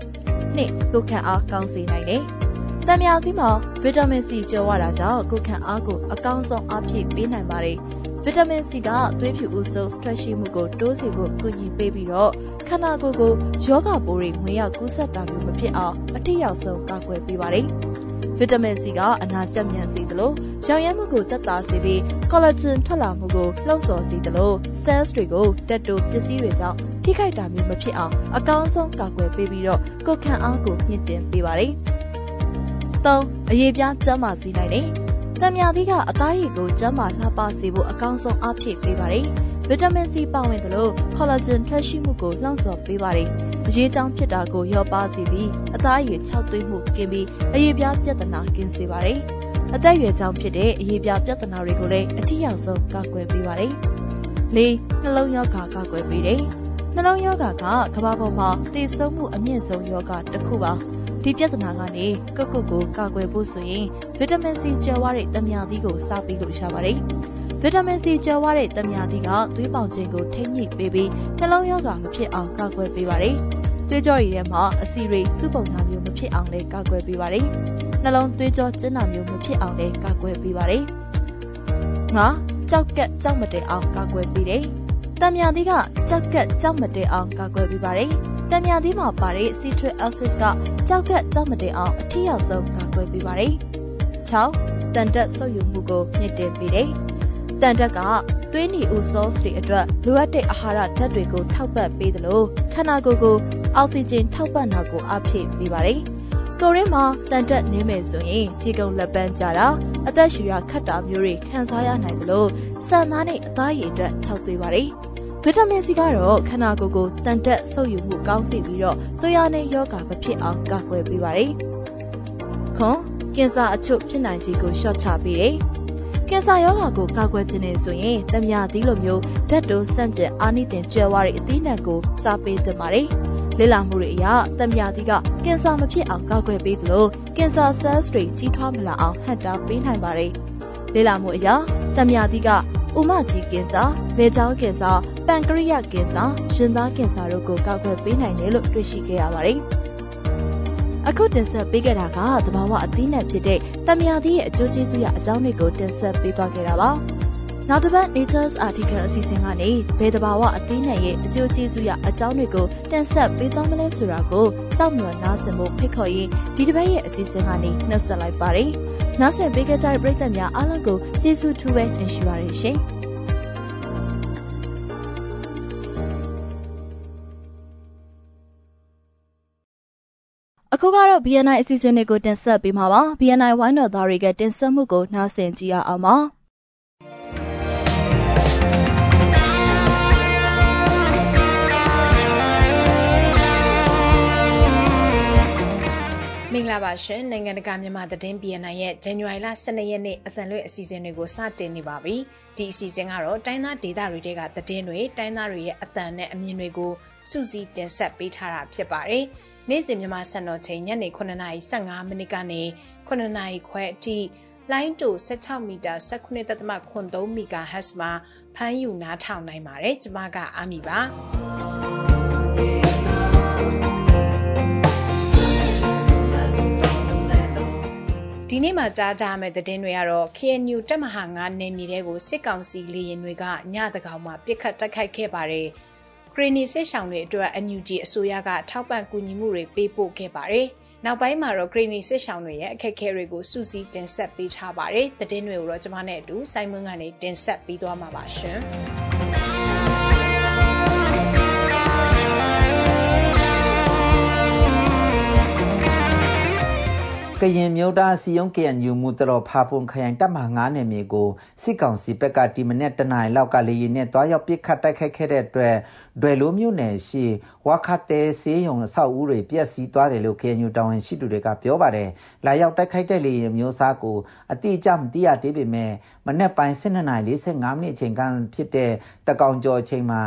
နှစ်ကိုခံအားကောင်းစေနိုင်တယ်။တံမြာသီးမှာဗီတာမင် C ကျယ်ဝတာကြောင့်ကိုခံအားကိုအကောင်းဆုံးအားဖြည့်ပေးနိုင်ပါတယ်။ဗီတာမင် C ကသွေးဖြူဦးဆုံး stress ရှိမှုကိုတိုးစေဖို့ကူညီပေးပြီးတော့ခန္ဓာကိုယ်ကိုယောဂပိုးတွေဝင်ရောက်ကူးစက်တာမျိုးမဖြစ်အောင်အထိရောက်ဆုံးကာကွယ်ပေးပါတယ်။ဗီတာမင် C ကအနာကျက်မြန်စေသလိုရောင်ရမ်းမှုကိုတက်တာစေပြီး collagen ထွက်လာမှုကိုလှုံ့ဆော်စေသလို cells တွေကိုတက်တိုပစ္စည်းတွေကြောင့် ထိခိုက်တာမျိုးမဖြစ်အောင်အကောင်းဆုံးကာကွယ်ပေးပြီးတော့ကိုယ်ခံအားကိုမြင့်တင်ပေးပါတယ်။၃အရေးပြားကျန်းမာစေနိုင်တယ်။တံမြာသီးကအသားရည်ကိုကျန်းမာလှပစေဖို့အကောင်းဆုံးအားဖြည့်ပေးပါတယ်။ဗီတာမင် C ပါဝင်သလို collagen ထွက်ရှိမှုကိုလှောင်ဆော်ပေးပါတယ်။အရေးကြောင်းဖြစ်တာကိုလျော့ပါစေပြီးအသားရည်ခြောက်သွေးမှုကင်းပြီးအရေးပြားပြဿနာကင်းစေပါတယ်။အသက်အရွယ်ကြောင့်ဖြစ်တဲ့အရေးပြားပြဿနာတွေကိုလည်းအထူးအောင်ဆုံးကာကွယ်ပေးပါတယ်။၄နှလုံးရောဂါကာကွယ်ပေးတယ်။ နှလုံးရောဂါကကမ္ဘာပေါ်မှာသေဆုံးမှုအမြင့်ဆုံးရောဂါတစ်ခုပါ။ဒီပြဿနာကနေကုတ်ကုတ်ကိုကာကွယ်ဖို့ဆိုရင်ဗီတာမင် C ကျော်ဝတဲ့တမယာသီးကိုစားပြီးလို့ရပါတယ်။ဗီတာမင် C ကျော်ဝတဲ့တမယာသီးကသွေးပေါင်ခြင်းကိုထိန်းညှိပေးပြီးနှလုံးရောဂါမဖြစ်အောင်ကာကွယ်ပေးပါတယ်။သွေးကြောရည်ထဲမှာအဆီရိစုပုံနာမျိုးမဖြစ်အောင်လည်းကာကွယ်ပေးပါတယ်။နှလုံးသွေးကြောကျဉ်းတာမျိုးမဖြစ်အောင်လည်းကာကွယ်ပေးပါတယ်။ငါကြောက်ကက်ကြောက်မတဲအောင်ကာကွယ်ပေးတယ်။ တံမြာသီးကကြောက်ကက်ကြောက်မတဲအောင်ကာကွယ်ပေးပါတယ်။တံမြသီးမှာပါတဲ့ citric acid ကကြောက်ကက်ကြောက်မတင်အောင်အထီးရောက်ဆုံးကာကွယ်ပေးပါတယ်။ 6. တန်တက်ဆုပ်ယူမှုကိုမြင့်တင်ပေးတယ်။တန်တက်ကသွေးနီဦး source တွေအတွက်လိုအပ်တဲ့အာဟာရဓာတ်တွေကိုထောက်ပံ့ပေးတယ်လို့ခန္ဓာကိုယ်ကိုအောက်ဆီဂျင်ထောက်ပံ့တာကိုအားဖြည့်ပေးပါတယ်။ကိုရင်းမှာတန်တက်နေမယ်ဆိုရင်ခြေကုံလက်ပန်းကြတာအသက်ရှူရခတ်တာမျိုးတွေခံစားရနိုင်တယ်လို့စံသားနဲ့အသားရည်အတွက်ခြောက်သွေးပါတယ်။ ဗီတာမင်စီကတော့ခန္ဓာကိုယ်ကိုတန်တက်ဆုပ်ယူမှုကောင်းစေပြီးတော့သွေးရနဲ့ယောဂါမဖြစ်အောင်ကာကွယ်ပေးပါတယ်။ခွန်ကင်ဆာအချို့ဖြစ်နိုင်ခြေကိုရှော့ချပေးတယ်။ကင်ဆာယောဂါကိုကာကွယ်ခြင်းနဲ့ဆိုရင်တမယာသီးလိုမျိုးဓာတ်တိုးဆန့်ကျင်အာနိသင်ကျွဲဝါးတဲ့အသီးနှံကိုစားပေးသင့်ပါတယ်။လေ့လာမှုတွေအရတမယာသီးကကင်ဆာမဖြစ်အောင်ကာကွယ်ပေးသလိုကင်ဆာ cells တွေကြီးထွားမလာအောင်ဟန့်တားပေးနိုင်ပါတယ်။လေ့လာမှုအရတမယာသီးကဥမကြီးကင်ဆာ၊လေကြောင်းကင်ဆာ၊ ပန်ကရိယကင်ဆာ၊ရင်သားကင်ဆာတို့ကိုကောက်ွယ်ပေးနိုင်တယ်လို့တွေ့ရှိခဲ့ရပါတယ်။အခုတင်ဆက်ပေးခဲ့တာကသဘာဝအသီးနှံဖြစ်တဲ့တမယာသီးရဲ့အကျိုးကျေးဇူးရအကြောင်းတွေကိုတင်ဆက်ပေးသွားခဲ့တာပါ။နောက်တစ်ပတ် Nature's Article အစီအစဉ်ကနေဘယ်သဘာဝအသီးနှံရဲ့အကျိုးကျေးဇူးရအကြောင်းတွေကိုတင်ဆက်ပေးသွားမလဲဆိုတာကိုစောင့်မျှော်နားဆင်ဖို့ဖိတ်ခေါ်ရင်းဒီတစ်ပတ်ရဲ့အစီအစဉ်ကနေနှုတ်ဆက်လိုက်ပါတယ်။နားဆင်ပေးခဲ့ကြတဲ့ပရိသတ်များအားလုံးကိုကျေးဇူးထူးပဲတင်ရှိပါရရှင်။ အခုကတော့ BNI အစီအစဉ်တွေကိုတင်ဆက်ပေးမှာပါ BNI ဝိုင်းတော်သားတွေကတင်ဆက်မှုကိုနားဆင်ကြည့်ရအောင်ပါမင်္ဂလာပါရှင်နိုင်ငံတကာမြန်မာသတင်း BNI ရဲ့ဇန်နဝါရီလ12ရက်နေ့အသံလွှင့်အစီအစဉ်တွေကိုစတင်နေပါပြီဒီအစီအစဉ်ကတော့တိုင်းသားဒေသတွေတဲကသတင်းတွေတိုင်းသားတွေရဲ့အသံနဲ့အမြင်တွေကိုစုစည်းတင်ဆက်ပေးထားတာဖြစ်ပါတယ် နေ့စဉ်မြန်မာစံတော်ချိန်ညနေ9:55မိနစ်ကနေ9:00ခွဲအထိလိုင်းတူ16မီတာ19.3မီဂါဟက်စ်မှာဖမ်းယူနားထောင်နိုင်ပါတယ်ကျွန်မကအာမီပါဒီနေ့မှာကြားကြမယ့်သတင်းတွေကတော့ KNU တပ်မဟာ9နယ်မြေတဲကိုစစ်ကောင်စီလေရင်တွေကညတကောင်မှာပြစ်ခတ်တိုက်ခိုက်ခဲ့ပါတယ်။ ခရီနီစစ်ဆောင်တွေအတွက် NUG အစိုးရကထောက်ပံ့ကူညီမှုတွေပေးပို့ခဲ့ပါတယ်။နောက်ပိုင်းမှာတော့ခရီနီစစ်ဆောင်တွေရဲ့အခက်အခဲတွေကိုစူးစီးတင်ဆက်ပေးထားပါတယ်။သတင်းတွေကိုတော့ကျွန်မနဲ့အတူစိုင်းမွန်းကနေတင်ဆက်ပေးသွားမှာပါရှင်။ ကရင်မျိုးသားစီယုံ KNU မူတတော်ဖာပွန်ခရိုင်တပ်မဟာ9နယ်မြေကိုစစ်ကောင်စီဘက်ကဒီမနေ့တနင်္လာလောက်ကလေရင်နဲ့တွားရောက်ပစ်ခတ်တိုက်ခိုက်ခဲ့တဲ့အတွက်ဒွယ်လိုမျိုးနယ်ရှိဝါခတဲစေးရုံအဆောက်အဦတွေပြက်စီးသွားတယ်လို့ KNU တာဝန်ရှိသူတွေကပြောပါတယ်။လာရောက်တိုက်ခိုက်တဲ့လေရင်မျိုးစားကိုအတိအကျမသိရသေးပေမဲ့မနေ့ပိုင်း12:45မိနစ်အချိန်ကဖြစ်တဲ့တကောင်ကျော်အချိန်မှာ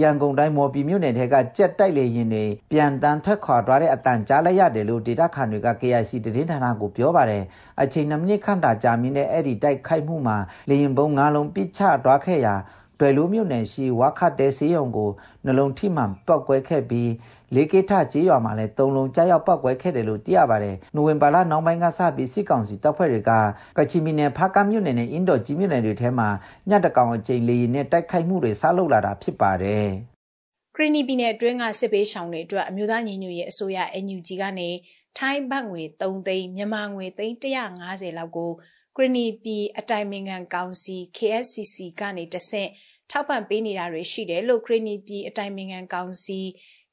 ရန်ကုန်တိုင်းမော်ပီမြို့နယ်ထဲကကြက်တိုက်လေရင်တွေပြန်တန်းထွက်ခွာသွားတဲ့အတန်ကြားလိုက်ရတယ်လို့ဒေတာခန်တွေက KIC သတင်းဌာနကိုပြောပါတယ်အချိန်2မိနစ်ခန့်တာကြာမြင့်တဲ့အဲ့ဒီတိုက်ခိုက်မှုမှာလေရင်ပုံ၅လုံးပစ်ချသွားခဲ့ရာတွယ်လိုမြို့နယ်ရှိဝါခတ်တဲစေးရုံကိုနှလုံးထိမှန်ပောက်ကွဲခဲ့ပြီး လေကိထကျေးရွာမှာလည်း၃လုံးကြားရောက်ပောက်ကွဲခဲ့တယ်လို့သိရပါတယ်။နိုဝင်ဘာလနောက်ပိုင်းကစပြီးစစ်ကောင်စီတပ်ဖွဲ့တွေကကချင်ပြည်နယ်ဖားကန့်မြို့နယ်နဲ့အင်းတော်ကြီးမြို့နယ်တွေထဲမှာညတကောင်အကြိမ်လေရင်နဲ့တိုက်ခိုက်မှုတွေဆလုပ်လာတာဖြစ်ပါတယ်။ခရီနီပြည်နယ်အတွင်းကစစ်ပေးရှောင်တွေအတွက်အမျိုးသားညီညွတ်ရေးအစိုးရ NUG ကနေထိုင်းဘတ်ငွေ3သိန်းမြန်မာငွေသိန်း150လောက်ကိုခရီနီပြည်အတိုင်ပင်ခံကောင်စီ KSCC ကနေတဆင့်ထောက်ပံ့ပေးနေတာတွေရှိတယ်လို့ခရီနီပြည်အတိုင်ပင်ခံကောင်စီ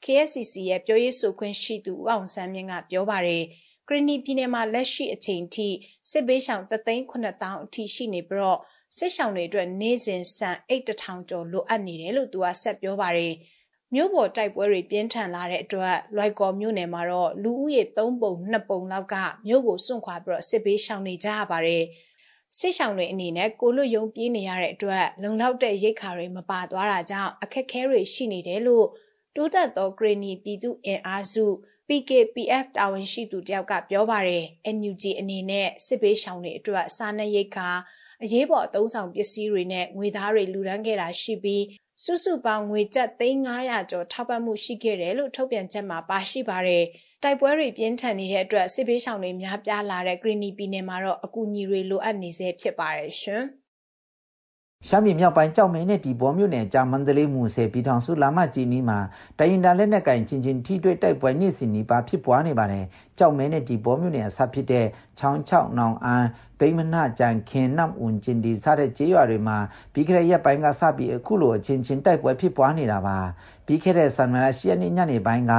KSCC ရဲ့ပြောရေးဆိုခွင့်ရှိသူ ဦးအောင်ဆန်းမြင့်က ပြောပါတယ်။ကရင်နီပြည်နယ်မှာ လက်ရှိအချိန်ထိ စစ်ဘေးရှောင်3သိန်း9000အထိရှိနေပြီးတော့စစ်ရှောင်တွေအတွက် နေ့စဉ်စံအိတ်တထောင်ကျော် လိုအပ်နေတယ်လို့ သူက ဆက်ပြောပါတယ်။မြို့ပေါ်တိုက်ပွဲတွေ ပြင်းထန်လာတဲ့အတွက် လွိုက်ကော်မြို့နယ်မှာတော့ လူဦးရေ3ပုံ2ပုံလောက်က မြို့ကိုစွန့်ခွာပြီးတော့စစ်ဘေးရှောင်နေကြရပါတယ်။စစ်ရှောင်တွေအနေနဲ့ ကိုလွတ်ယုံပြေးနေရတဲ့အတွက် လုံလောက်တဲ့ ရိတ်ခါတွေ မပါသွားတာကြောင့် အခက်ခဲတွေ ရှိနေတယ်လို့ တိုးတက်သောဂရနီပြည်သူအင်အားစု PKPF တာဝန်ရှိသူတယောက်ကပြောပါတယ်။ NUG အနေနဲ့စစ်ဘေးရှောင်တွေအတွက်စားနပ်ရိက္ခာအရေးပေါ်အသုံးဆောင်ပစ္စည်းတွေနဲ့ငွေသားတွေလူဒန်းခဲ့တာရှိပြီးစုစုပေါင်းငွေကျပ်3,900ကျော်ထောက်ပံ့မှုရှိခဲ့တယ်လို့ထုတ်ပြန်ချက်မှာပါရှိပါတယ်။တိုက်ပွဲတွေပြင်းထန်နေတဲ့အတွက်စစ်ဘေးရှောင်တွေများပြားလာတဲ့ဂရနီပြည်နယ်မှာတော့အကူအညီတွေလိုအပ်နေဆဲဖြစ်ပါတယ်ရှင်။ ရှမ်းပြည်မြောက်ပိုင်းကြောက်မဲနဲ့ဒီဘောမြို့နယ်ကြာမန္တလေးမူဆယ်ပြည်ထောင်စုလာမကြီးနီးမှာတိုင်ရင်တာလက်နက်ကင်ချင်းချင်းထိတွေ့တိုက်ပွဲနေ့စဉ်နီးပါဖြစ်ပွားနေပါတယ်။ ကြောက်မဲနဲ့ဒီဘောမြို့နယ်အစပ်ဖြစ်တဲ့ချောင်းချောက်နောင်အန်းဘိမနကြံခင်နမ်ဝန်ကျင်ဒီစတဲ့ကျေးရွာတွေမှာပြီးခဲ့တဲ့ရက်ပိုင်းကစပြီးအခုလိုအချင်းချင်းတိုက်ပွဲဖြစ်ပွားနေတာပါ။ပြီးခဲ့တဲ့ဆန်မလာရှရက်နေ့ညနေပိုင်းက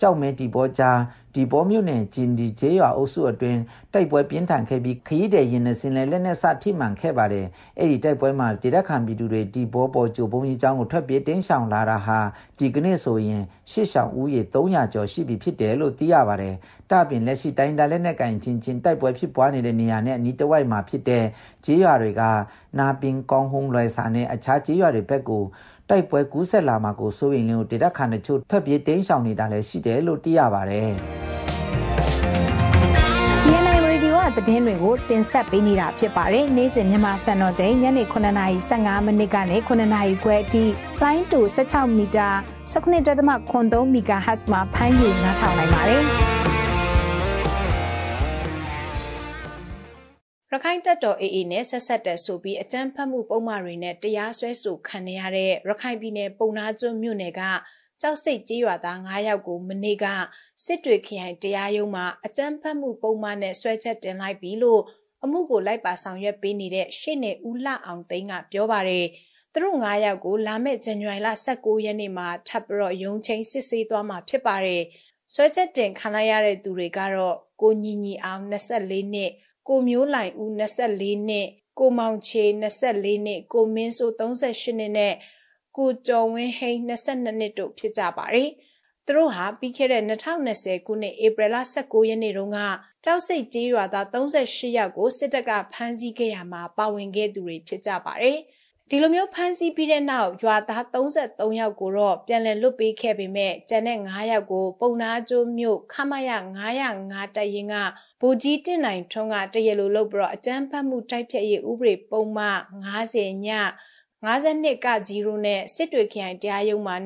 ကြောက်မဲဒီဘောကြားဒီဘောမြို့နယ်ဂျင်ဒီဂျေးရွာအုပ်စုအတွင်းတိုက်ပွဲပြင်းထန်ခဲ့ပြီးခရီးတဲ့ရင်နှစင်လဲလက်နဲ့စထိမှန်ခဲ့ပါတယ်။အဲ့ဒီတိုက်ပွဲမှာဒေသခံပြည်သူတွေဒီဘောပေါ်ကြိုဘုံကြီးကျောင်းကိုထွက်ပြေးတင်းရှောင်လာတာဟာ ဒီကနေ့ဆိုရင်ရှစ်ရှောင်ဦးရေ300ကျော်ရှိပြီဖြစ်တယ်လို့သိရပါတယ်။တပင်လက်ရှိတိုင်းဒါလက်နဲ့ကင်ချင်းချင်းတိုက်ပွဲဖြစ်ပွားနေတဲ့နေရာနဲ့အနီးတစ်ဝိုက်မှာဖြစ်တဲ့ဂျေးရွာတွေကနာပင်ကောင်းဟုံးလွယ်စာနဲ့အခြားဂျေးရွာတွေဘက်ကိုတိုက်ပွဲကူးဆက်လာမှာကိုစိုးရင်လင်းကိုဒေတာခန်တချို့ထွက်ပြေးတင်းရှောင်နေတာလည်းရှိတယ်လို့သိရပါတယ်။ DNI Radio က သတင်းတွေကိုတင်ဆက်ပေးနေတာဖြစ်ပါတယ်။နေ့စဉ်မြန်မာစံတော်ချိန်ညနေ9:15မိနစ်ကနေ9:00ခွဲအထိ line to 16မီတာ19.3 MHz မှာဖမ်းယူနားထောင်နိုင်ပါတယ်။ရခိုင်တပ်တော် AA နဲ့ဆက်ဆက်တဲ့ဆိုပြီးအကြမ်းဖက်မှုပုံမှန်တွေနဲ့တရားစွဲဆိုခံနေရတဲ့ရခိုင်ပြည်နယ်ပုံနာကျွန်းမြို့နယ်က ကြောက်စိတ်ကြေးရွာသား9ယောက်ကိုမနေ့ကစစ်တွေခရိုင်တရားရုံးမှာအကြမ်းဖက်မှုပုံမှန်နဲ့ဆွဲချက်တင်လိုက်ပြီလို့အမှုကိုလိုက်ပါဆောင်ရွက်ပေးနေတဲ့ရှေ့နေဦးလှအောင်သိန်းကပြောပါတယ်။သူတို့9ယောက်ကိုလာမယ့်ဇန်နဝါရီလ19ရက်နေ့မှာထပ်ပြီးတော့ရုံးချင်းစစ်ဆေးသွားမှာဖြစ်ပါတယ်။ဆွဲချက်တင်ခံလိုက်ရတဲ့သူတွေကတော့ကိုညီညီအောင်24နှစ်ကိုမျိုးလိုင်ဦး24နှစ်ကိုမောင်ချေ24နှစ်ကိုမင်းစိုး38နှစ်နဲ့ ကိုကျော်ဝင်းဟိန်း22နှစ်တို့ဖြစ်ကြပါတယ်။သူတို့ဟာပြီးခဲ့တဲ့2020ခုနှစ်ဧပြီလ19ရက်နေ့တုန်းကကြောက်စိတ်ကြေးရွာသား38ယောက်ကိုစစ်တပ်ကဖမ်းဆီးခဲ့ရမှာပါဝင်ခဲ့သူတွေဖြစ်ကြပါတယ်။ဒီလိုမျိုးဖမ်းဆီးပြီးတဲ့နောက်ရွာသား33ယောက်ကိုတော့ပြန်လည်လွတ်ပေးခဲ့ပေမဲ့ကျန်တဲ့9ယောက်ကိုပုံနာကျိုးမြို့ခမရ905တရင်ကဗိုလ်ကြီးတင်နိုင်ထွန်းကတရလိုလုပ်ပြီးတော့အကြမ်းဖက်မှုတိုက်ဖျက်ရေးဥပဒေပုံမှန်90ည 52ကကြီးရိုနဲ့စစ်တွေခရိုင်တရားရုံးမှာ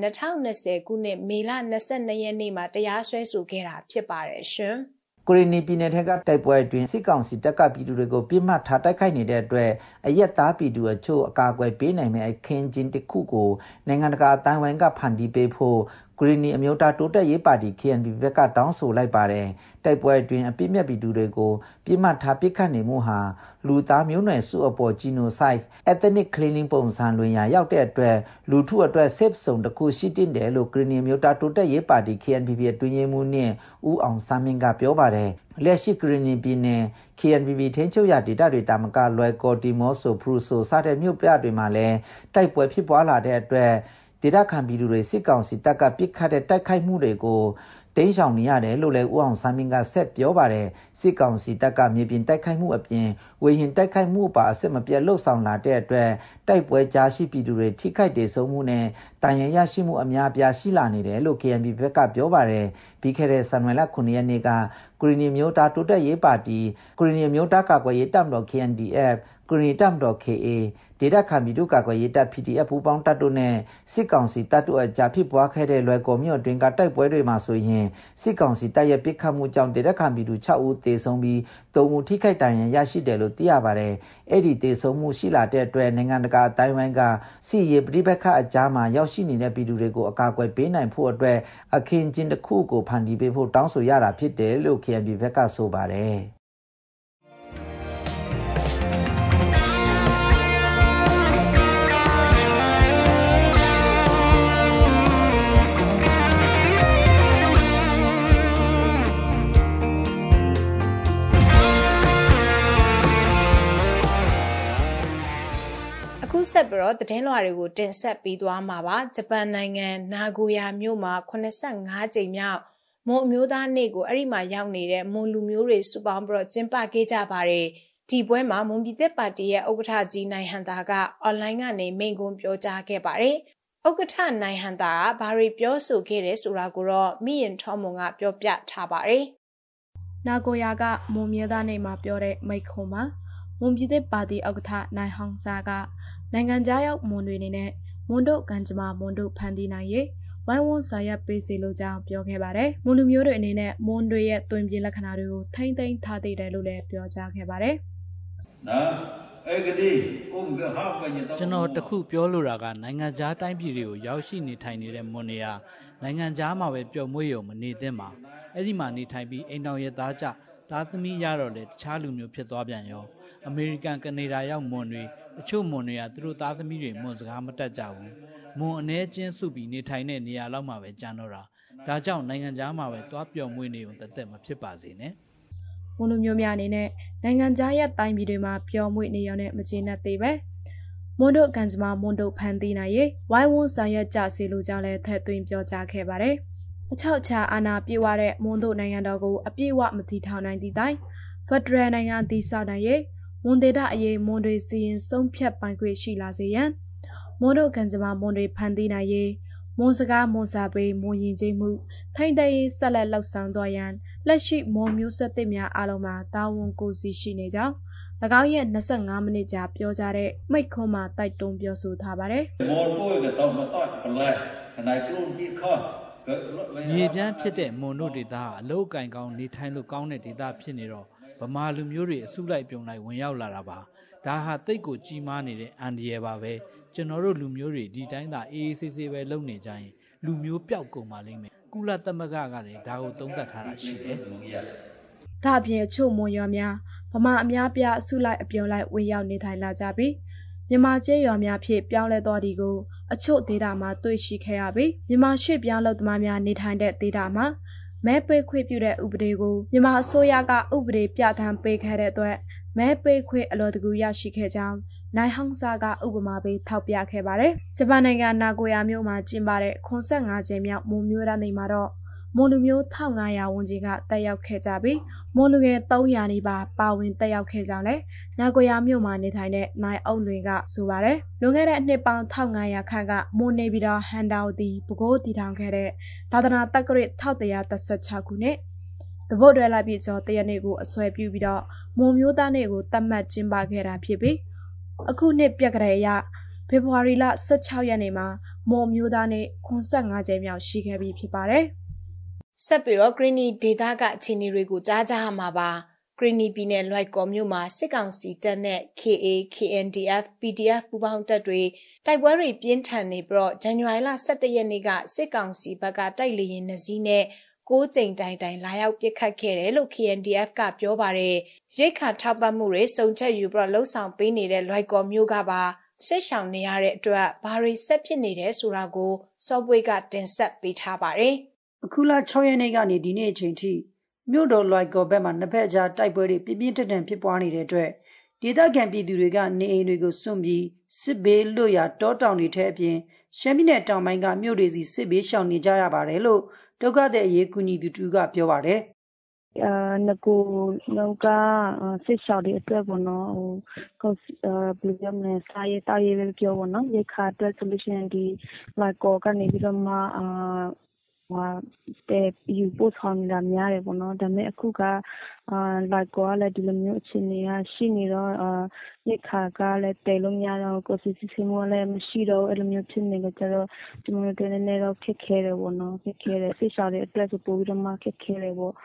2020ခုနှစ်မေလ22ရက်နေ့မှာတရားစွဲဆိုခဲ့တာဖြစ်ပါတယ်ရှင်။ကိုရီနီပြည်နယ်ထက်ကတိုက်ပွဲအတွင်းစစ်ကောင်စီတပ်ကပြည်သူတွေကိုပြစ်မှတ်ထားတိုက်ခိုက်နေတဲ့အတွက်အရက်သားပြည်သူအချို့အကာအကွယ်ပေးနိုင်မယ့်အခင်းကျင်းတစ်ခုကိုနိုင်ငံတကာအတိုင်းဝိုင်းကဖန်တီးပေးဖို့ ဂရီနီအမျိုးသားတိုးတက်ရေးပါတီ KNP ဘက်ကတောင်းဆိုလိုက်ပါတယ်တိုက်ပွဲအတွင်းအပြစ်မဲ့ပြည်သူတွေကိုပြစ်မှတ်ထားပစ်ခတ်နေမှုဟာလူသားမျိုးနွယ်စုအပေါ် genocide ethnic cleaning ပုံစံလွင်ရာရောက်တဲ့အတွက်လူထုအတွက် safe zone တစ်ခုရှိတင်တယ်လို့ဂရီနီမျိုးသားတိုးတက်ရေးပါတီ KNPP အတွင်းရေးမှူးနှင့်ဦးအောင်စမ်းမင်းကပြောပါတယ်လက်ရှိဂရီနီပြည်နယ် KNPP ထိန်းချုပ်ရဒေသတွေတာမကလွယ်ကော်တီမောဆိုဖရူဆိုစတဲ့မြို့ပြတွေမှာလည်းတိုက်ပွဲဖြစ်ပွားလာတဲ့အတွက် ဒေသခံပြည်သူတွေစစ်ကောင်စီတပ်ကပစ်ခတ်တဲ့တိုက်ခိုက်မှုတွေကိုတိမ်းရှောင်နေရတယ်လို့လည်းဦးအောင်ဆန်းမင်းကဆက်ပြောပါတယ်စစ်ကောင်စီတပ်ကမြေပြင်တိုက်ခိုက်မှုအပြင်ဝေဟင်တိုက်ခိုက်မှုပါအစစ်မပြတ်လှုပ်ဆောင်လာတဲ့အတွက်တိုက်ပွဲကြားရှိပြည်သူတွေထိခိုက်ဒေဆုံးမှုနဲ့တန်ရရရှိမှုအများအပြားရှိလာနေတယ်လို့ KNB ဘက်ကပြောပါတယ်ပြီးခဲ့တဲ့ဇန်နဝါရီလ9ရက်နေ့ကကုရီနီမျိုးသားတိုးတက်ရေးပါတီကုရီနီမျိုးသားကာကွယ်ရေးတပ်မတော် KNDF ကုရီတပ်မတော် KA ဒေတာခံပြည်သူ့ကာကွယ်ရေးတပ် PDF ပူးပေါင်းတပ်တို့နဲ့စစ်ကောင်စီတပ်တို့အကြားဖြစ်ပွားခဲ့တဲ့လွယ်ကော်မြို့အတွင်းကတိုက်ပွဲတွေမှာဆိုရင်စစ်ကောင်စီတပ်ရဲ့ပစ်ခတ်မှုကြောင့်ဒေတာခံပြည်သူ6ဦးသေဆုံးပြီး3ဦးထိခိုက်ဒဏ်ရာရရှိတယ်လို့သိရပါတယ်။အဲ့ဒီသေဆုံးမှုရှိလာတဲ့အတွက်နိုင်ငံတကာအတိုင်းဝိုင်းကစစ်ရေးပြိပက္ခအကြားမှာရောက်ရှိနေတဲ့ပြည်သူတွေကိုအကာအကွယ်ပေးနိုင်ဖို့အတွက်အခင်းကျင်းတစ်ခုကိုဖန်တီးပေးဖို့တောင်းဆိုရတာဖြစ်တယ်လို့ KNB ဘက်ကဆိုပါတယ်။ ဆက်ပြီးတော့သတင်းလွှာတွေကိုတင်ဆက်ပေးသွားမှာပါဂျပန်နိုင်ငံနာဂိုယာမြို့မှာ85ကြိမ်မြောက်မွန်အမျိုးသားနေ့ကိုအဲ့ဒီမှာရောက်နေတဲ့မွန်လူမျိုးတွေစုပေါင်းပြီးတော့ကျင်းပခဲ့ကြပါတယ်ဒီပွဲမှာမွန်ပြည်သက်ပါတီရဲ့ဥက္ကဋ္ဌကြီးနိုင်ဟန်တာကအွန်လိုင်းကနေမိန့်ခွန်းပြောကြားခဲ့ပါတယ်ဥက္ကဋ္ဌနိုင်ဟန်တာကဘာတွေပြောဆိုခဲ့တယ်ဆိုတာကိုတော့မိရင်ထောမွန်ကပြောပြထားပါတယ်နာဂိုယာကမွန်မျိုးသားနေ့မှာပြောတဲ့မိန့်ခွန်းမှာမွန်ပြည်သက်ပါတီဥက္ကဋ္ဌနိုင်ဟောင်စာက နိုင်ငံခြားရောက်မွန်တွေအနေနဲ့မွန်တို့ကံကြမ္မာမွန်တို့ဖန်တီးနိုင်ရေးဝိုင်းဝန်းဆောင်ရွက်ပေးစီလိုကြောင်းပြောခဲ့ပါတယ်။မွန်လူမျိုးတွေအနေနဲ့မွန်တွေရဲ့တွင်ပြလက္ခဏာတွေကိုထိမ့်သိမ်းထားသေးတယ်လို့လည်းပြောကြားခဲ့ပါတယ်။နော်အဲ့ဒီကိုမကဟာပညတော့ကျွန်တော်တခုပြောလိုတာကနိုင်ငံခြားတိုင်းပြည်တွေကိုရောက်ရှိနေထိုင်နေတဲ့မွန်တွေကနိုင်ငံခြားမှာပဲပျော်မွေ့ရုံမနေသင့်ပါအဲ့ဒီမှာနေထိုင်ပြီးအိမ်တော်ရဲ့သားကြသားသမီးရတော့လေတခြားလူမျိုးဖြစ်သွားပြန်ရောအမေရိကန်ကနေဒါရောက်မွန်တွေ တချို့မွန်တွေကသူတို့သားသမီးတွေမွန်စကားမတတ်ကြဘူးမွန်အ ਨੇ ချင်းစုပြီးနေထိုင်တဲ့နေရာလောက်မှာပဲကြံတော့တာဒါကြောင့်နိုင်ငံသားမှာပဲသွားပျော်မွေ့နေုံတသက်မဖြစ်ပါစေနဲ့မွန်လူမျိုးများအနေနဲ့နိုင်ငံသားရဲ့တိုင်းပြည်တွေမှာပျော်မွေ့နေရုံနဲ့မကျေနပ်သေးပဲမွန်တို့ကန်စမမွန်တို့ဖန်တီးနိုင်ရေးဝိုင်းဝန်းဆောင်ရွက်ကြစီလိုကြောင်းလည်းထည့်သွင်းပြောကြားခဲ့ပါတယ်အချောက်ချာအာဏာပြေဝတဲ့မွန်တို့နိုင်ငံတော်ကိုအပြည့်အဝမတည်ထောင်နိုင်သည့်တိုင်ဖက်ဒရယ်နိုင်ငံတည်ဆောက်နိုင်ရေး မွန်ဒေတာအရေးမွန်တွေစီရင်ဆုံးဖြတ်ပိုင်ခွင့်ရှိလာစေရန်မွန်တို့ကံကြမ္မာမွန်တွေဖန်တီးနိုင်ရေးမွန်စကားမွန်စာပေမွန်ယဉ်ကျေးမှုထိမ့်သိမ်းဆက်လက်လှုပ်ဆောင်သွားရန်လက်ရှိမွန်မျိုးဆက်သစ်များအားလုံးမှာတာဝန်ကိုစီရှိနေကြောင်း၎င်းရဲ့25မိနစ်ကြာပြောကြားတဲ့မိတ်ခွန်းမှာတိုက်တွန်းပြောဆိုထားပါတယ်။မော်ပိုးကတော့မတော့ပလဲနိုင်ကလုံးဒီခါမြေပြန်းဖြစ်တဲ့မွန်တို့ဒေသဟာအလုတ်ကင်ကောင်းနေထိုင်လို့ကောင်းတဲ့ဒေသဖြစ်နေတော့ဗ မာလူမျိုးတွေအစုလိုက်ပြုံလိုက်ဝင်ရောက်လာတာပါဒါဟာတိတ်ကိုကြီးမားနေတဲ့အန်ဒီရယ်ပါပဲကျွန်တော်တို့လူမျိုးတွေဒီတိုင်းသာအေးအေးဆေးဆေးပဲလုပ်နေကြရင်လူမျိုးပျောက်ကုန်ပါလိမ့်မယ်ကုလသမဂ္ဂကလည်းဒါကိုသုံးသပ်ထားတာရှိတယ်ဒါအပြင်အချို့မွန်ရွာများဗမာအများပြအစုလိုက်အပြုံလိုက်ဝင်ရောက်နေထိုင်လာကြပြီးမြန်မာကျေးရွာများဖြင့်ပြောင်းလဲသွားသည်ကိုအချို့ဒေသမှာတွေ့ရှိခဲ့ရပြီးမြန်မာရွှေ့ပြောင်းလုပ်သမားများနေထိုင်တဲ့ဒေသမှာ မဲပေးခွင့်ပြုတဲ့ဥပဒေကိုမြန်မာအစိုးရကဥပဒေပြဋ္ဌာန်းပေးခဲ့တဲ့အတွက်မဲပေးခွင့်အလွယ်တကူရရှိခဲ့ကြောင်းနိုင်ဟောင်ဆာကဥပမာပေးထောက်ပြခဲ့ပါတယ်။ဂျပန်နိုင်ငံနာဂိုယာမြို့မှာကျင်းပတဲ့85ကြိမ်မြောက်မွန်မျိုးသားနေ့မှာတော့ မွန်လူမျိုး1500ဝန်းကျင်ကတက်ရောက်ခဲ့ကြပြီးမွန်လူငယ်300နီးပါးပါဝင်တက်ရောက်ခဲ့ကြောင်းလည်းနာဂိုယာမြို့မှာနေထိုင်တဲ့နိုင်အုံလွင်ကဆိုပါတယ်။လွန်ခဲ့တဲ့နှစ်ပေါင်း1500ခန့်ကမွန်နေပြည်တော်ဟန်တောင်တီပဲခူးတည်ထောင်ခဲ့တဲ့သာသနာတက္ကရာ1136ခုနှစ်တပုတ်တွဲလိုက်ပြီးကျော်တရနေ့ကိုအစွဲပြုပြီးတော့မွန်မျိုးသားနေ့ကိုတတ်မှတ်ကျင်းပခဲ့တာဖြစ်ပြီးအခုနှစ်ပြက်ကလေးရဖေဖော်ဝါရီလ16ရက်နေ့မှာမွန်မျိုးသားနေ့85ကြိမ်မြောက်ရှိခဲ့ပြီဖြစ်ပါတယ်။ ဆက်ပြီးတော့ Greeny ဒေသကအခြေအနေတွေကိုကြားကြရမှာပါ။ Greeny ပြည်နယ်လွိုက်ကော်မြို့မှာစစ်ကောင်စီတပ်နဲ့ KA, KNDF, PDF ပူးပေါင်းတပ်တွေတိုက်ပွဲတွေပြင်းထန်နေပြီးတော့ဇန်နဝါရီလ17ရက်နေ့ကစစ်ကောင်စီဘက်ကတိုက်လေရင်နှစီးနဲ့6ကြိမ်တိုင်တိုင်လာရောက်ပစ်ခတ်ခဲ့တယ်လို့ KNDF ကပြောပါတယ်။ရိတ်ခါထောက်ပံ့မှုတွေစုံချက်ယူပြီးတော့လှုပ်ဆောင်ပေးနေတဲ့လွိုက်ကော်မျိုးကပါစစ်ဆောင်နေရတဲ့အတွက်ဘာတွေဆက်ဖြစ်နေတယ်ဆိုတာကိုစောပွေးကတင်ဆက်ပေးထားပါတယ်။ အခုလ6ရက်နေ့ကနေဒီနေ့အချိန်ထိမြို့တော်လွိုက်ကော်ဘက်မှာနှစ်ဖက်ကြားတိုက်ပွဲတွေပြင်းပြင်းထန်ထန်ဖြစ်ပွားနေတဲ့အတွက်ဒေသခံပြည်သူတွေကနေအိမ်တွေကိုစွန့်ပြီးစစ်ဘေးလွတ်ရာတောတောင်တွေထဲအပြင်ရှမ်းပြည်နယ်တောင်ပိုင်းကမြို့တွေစီစစ်ဘေးရှောင်နေကြရပါတယ်လို့ဒုက္ခသည်အရေးကူညီသူတူကပြောပါတယ်အာငကိုလောကစစ်ရှောက်တွေအတွက်ပေါ့နော်ဟိုဘယ်လိုပြောမလဲစာရေးတောက်ရေးပဲပြောပေါ့နော်ရေခါအတွက် solution ဒီလိုက်ကောကနေပြီးတော့မှအာ ဟိုတဲ့ယူပို့ဆောင်နေတာများတယ်ပေါ့နော်ဒါပေမဲ့အခုကအာလိုက်ကောကလည်းဒီလိုမျိုးအခြေအနေကရှိနေတော့အာရိက္ခာကလည်းသယ်လို့မရတော့ဘူး။ကိုယ်စီစစ်ဆေးမှုကလည်းမရှိတော့ဘူး။အဲလိုမျိုးဖြစ်နေတဲ့အခါကျတော့ကျမတို့အတွက်နည်းနည်းတော့ခက်ခဲတယ်ပေါ့နော်။ခက်ခဲတယ်။စစ်ရှောင်တွေအတွက်ဆိုပိုပြီးတော့မှခက်ခဲတယ်ပေါ့။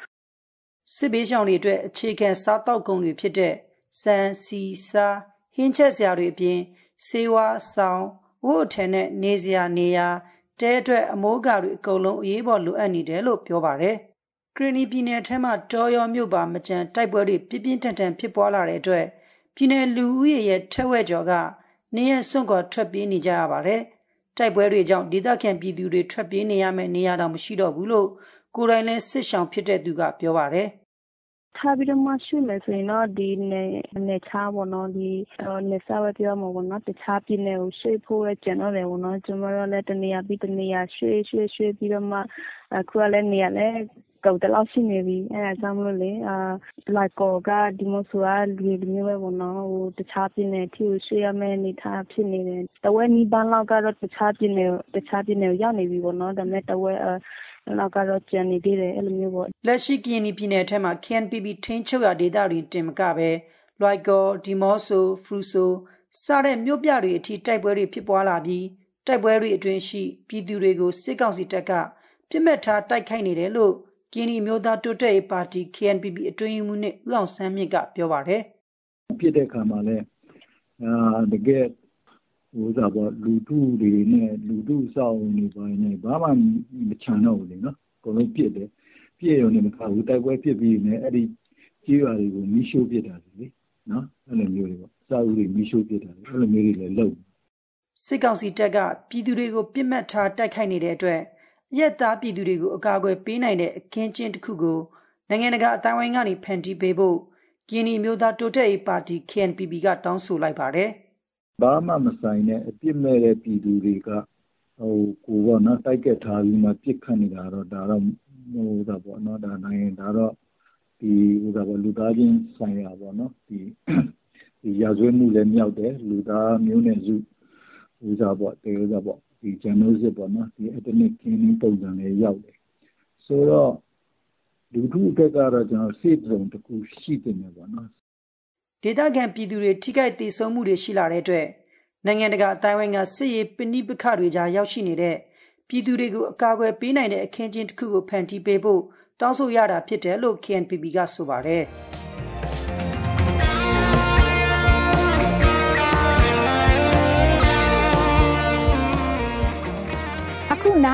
”စစ်ဘေးရှောင်တွေအတွက်အခြေခံစားသောက်ကုန်တွေဖြစ်တဲ့ဆန်၊ဆီ၊ဆား၊ဟင်းချက်စရာတွေအပြင်ဆေးဝါး၊စောင်၊အဝတ်အထည်နဲ့နေစရာနေရာ၊ တဲအတွက်အမိုးအကာတွေအကုန်လုံးအရေးပေါ်လိုအပ်နေတယ်လို့ပြောပါတယ်။ကရင်နီပြည်နယ်ထဲမှာတောရောမြို့ပါမကျန်တိုက်ပွဲတွေပြင်းပြင်းထန်ထန်ဖြစ်ပွားလာတဲ့အတွက်ပြည်နယ်လူဦးရေရဲ့ထက်ဝက်ကျော်ကနေရပ်စွန့်ခွာထွက်ပြေးနေကြရပါတယ်။တိုက်ပွဲတွေကြောင့်ဒေသခံပြည်သူတွေထွက်ပြေးနေရမယ့်နေရာတောင်မရှိတော့ဘူးလို့ကိုယ်တိုင်လည်းစစ်ရှောင်ဖြစ်တဲ့သူကပြောပါတယ်။ ထားပြီးတော့မှရွှေ့မယ်ဆိုရင်တော့ဒီနယ်နယ်ခြားပေါ့နော်ဒီနယ်စပ်ပဲပြောမှာပေါ့နော်တခြားပြည်နယ်ကိုရွှေ့ဖို့ပဲကျန်တော့တယ်ပေါ့နော်ကျမတို့လည်းတနေရာပြီးတနေရာရွှေ့ရွှေ့ရွှေ့ပြီးတော့မှအခုကလည်းနေရာလည်း ကုန်သလောက်ရှိနေပြီ။အဲဒါကြောင့်မို့လို့လေလွိုင်ကော်ကဒီးမော့ဆိုကလူတွေမျိုးပဲပေါ့နော်။တခြားပြည်နယ်အထိကိုရွှေ့ရမယ့်အနေအထားဖြစ်နေတယ်။တဝက်နီးပါးလောက်ကတော့တခြားပြည်နယ်ကိုရောက်နေပြီပေါ့နော်။ဒါပေမဲ့တဝက်လောက်ကတော့ကျန်နေသေးတယ်။အဲလိုမျိုးပေါ့။”လက်ရှိကရင်နီပြည်နယ်ထဲမှာ KNPP ထိန်းချုပ်ရာဒေသတွေတင်မကဘဲလွိုင်ကော်၊ဒီးမော့ဆို၊ဖရူဆိုစတဲ့မြို့ပြတွေအထိတိုက်ပွဲတွေဖြစ်ပွားလာပြီးတိုက်ပွဲတွေအတွင်းရှိပြည်သူတွေကိုစစ်ကောင်စီတပ်ကပစ်မှတ်ထားတိုက်ခိုက်နေတယ်လို့ ကရင်နီအမျိုးသားတိုးတက်ရေးပါတီ KNPP အတွင်းရေးမှူးဦးအောင်ဆန်းမြင့်ကပြောပါတယ်။“ဖြစ်တဲ့အခါမှာလည်းတကယ့်လူထုတွေနဲ့လူထုအဆောက်အအုံတွေဘာတွေနဲ့ဘာမှမချန်တော့ဘူးလေနော်။အကုန်လုံးပစ်တယ်။ပစ်ရုံတင်မကဘူးတိုက်ပွဲဖြစ်ပြီးရင်လည်းအဲဒီကျေးရွာတွေကိုမီးရှို့ပစ်တာတွေလေနော်။အဲလိုမျိုးတွေပေါ့။အဆောက်အဦးတွေမီးရှို့ပစ်တာတွေအဲလိုမျိုးတွေလည်းလုပ်တယ်။”စစ်ကောင်စီတပ်ကပြည်သူတွေကိုပစ်မှတ်ထားတိုက်ခိုက်နေတဲ့အတွက်အ ရပ်သားပြည်သူတွေကိုအကာအကွယ်ပေးနိုင်တဲ့အခင်းအကျင်းတခုကိုနိုင်ငံတကာအသိုင်းအဝိုင်းကနေဖန်တီးပေးဖို့ကရင်နီအမျိုးသားတိုးတက်ရေးပါတီ KNPP ကတောင်းဆိုလိုက်ပါတယ်။“ဘာမှမဆိုင်တဲ့အပြစ်မဲ့တဲ့ပြည်သူတွေကကိုယ်တိုက်ခိုက်ထားပြီးမှပစ်ခတ်နေတာကတော့ဒါတော့လူသားချင်းဆိုင်ရာပေါ့နော်ရာဇဝတ်မှုလည်းမြောက်တယ်။လူသားမျိုးနွယ်စု Genocide ပေါ့နော် Ethnic Cleansing ပုံစံလည်းရောက်တယ်။ဆိုတော့လူထုအတွက်ကတော့ Safe Zone တခုရှိသင့်တယ်ပေါ့နော်။”ဒေသခံပြည်သူတွေထိခိုက်သေဆုံးမှုတွေရှိလာတဲ့အတွက်နိုင်ငံတကာအသိုင်းအဝိုင်းကစစ်ရေးပဋိပက္ခတွေကြားရောက်ရှိနေတဲ့ပြည်သူတွေကိုအကာအကွယ်ပေးနိုင်တဲ့အခင်းအကျင်းတခုကိုဖန်တီးပေးဖို့တောင်းဆိုရတာဖြစ်တယ်လို့ KNPP ကဆိုပါတယ်။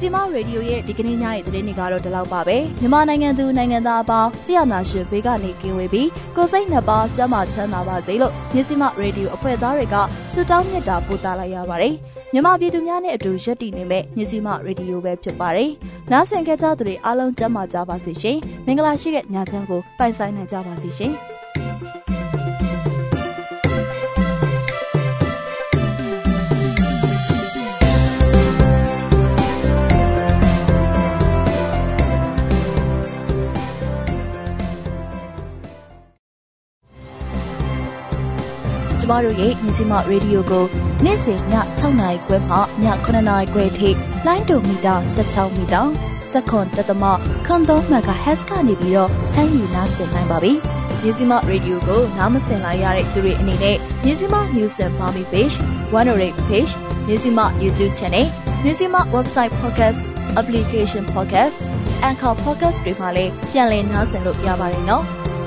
စီမရေဒီယိုရဲ့ဒီကနေ့ညရဲ့သတင်းတွေကတော့ဒီလောက်ပါပဲမြန်မာနိုင်ငံသူနိုင်ငံသားအပေါင်းဆီယနာရှင်ဘေးကနေကင်းဝေးပြီးကိုစိတ်နှစ်ပါးကျန်းမာချမ်းသာပါစေလို့မြစီမရေဒီယိုအဖွဲ့သားတွေကဆုတောင်းမြတ်တာပို့သလိုက်ရပါတယ်မြန်မာပြည်သူများနဲ့အတူရက်တည်နေမဲ့မြစီမရေဒီယိုပဲဖြစ်ပါတယ်နားဆင်ကြတဲ့သူတွေအားလုံးကျန်းမာကြပါစေရှင်မင်္ဂလာရှိတဲ့ညချမ်းကိုပိုင်ဆိုင်နိုင်ကြပါစေရှင် မတို့ရဲ့မြစီမရေဒီယိုကိုနေ့စဉ်ည6နာရီခွဲမှည9နာရီခွဲထိလိုင်းဒိုမီတာ16မီတာစက္ကွန်တသမခွန်3 MHz ကနေပြီးတော့ဖမ်းယူနားဆင်နိုင်ပါပြီ။မြစီမရေဒီယိုကိုနားမစင်လိုက်ရတဲ့သူတွေအနေနဲ့မြစီမ News and Farming Page, 108 Page, မြစီမ YouTube Channel, မြစီမ Website Podcast, Application Podcast, Anchor Podcast တွေမှာလည်းပြန်လည်နားဆင်လို့ရပါတယ်နော်။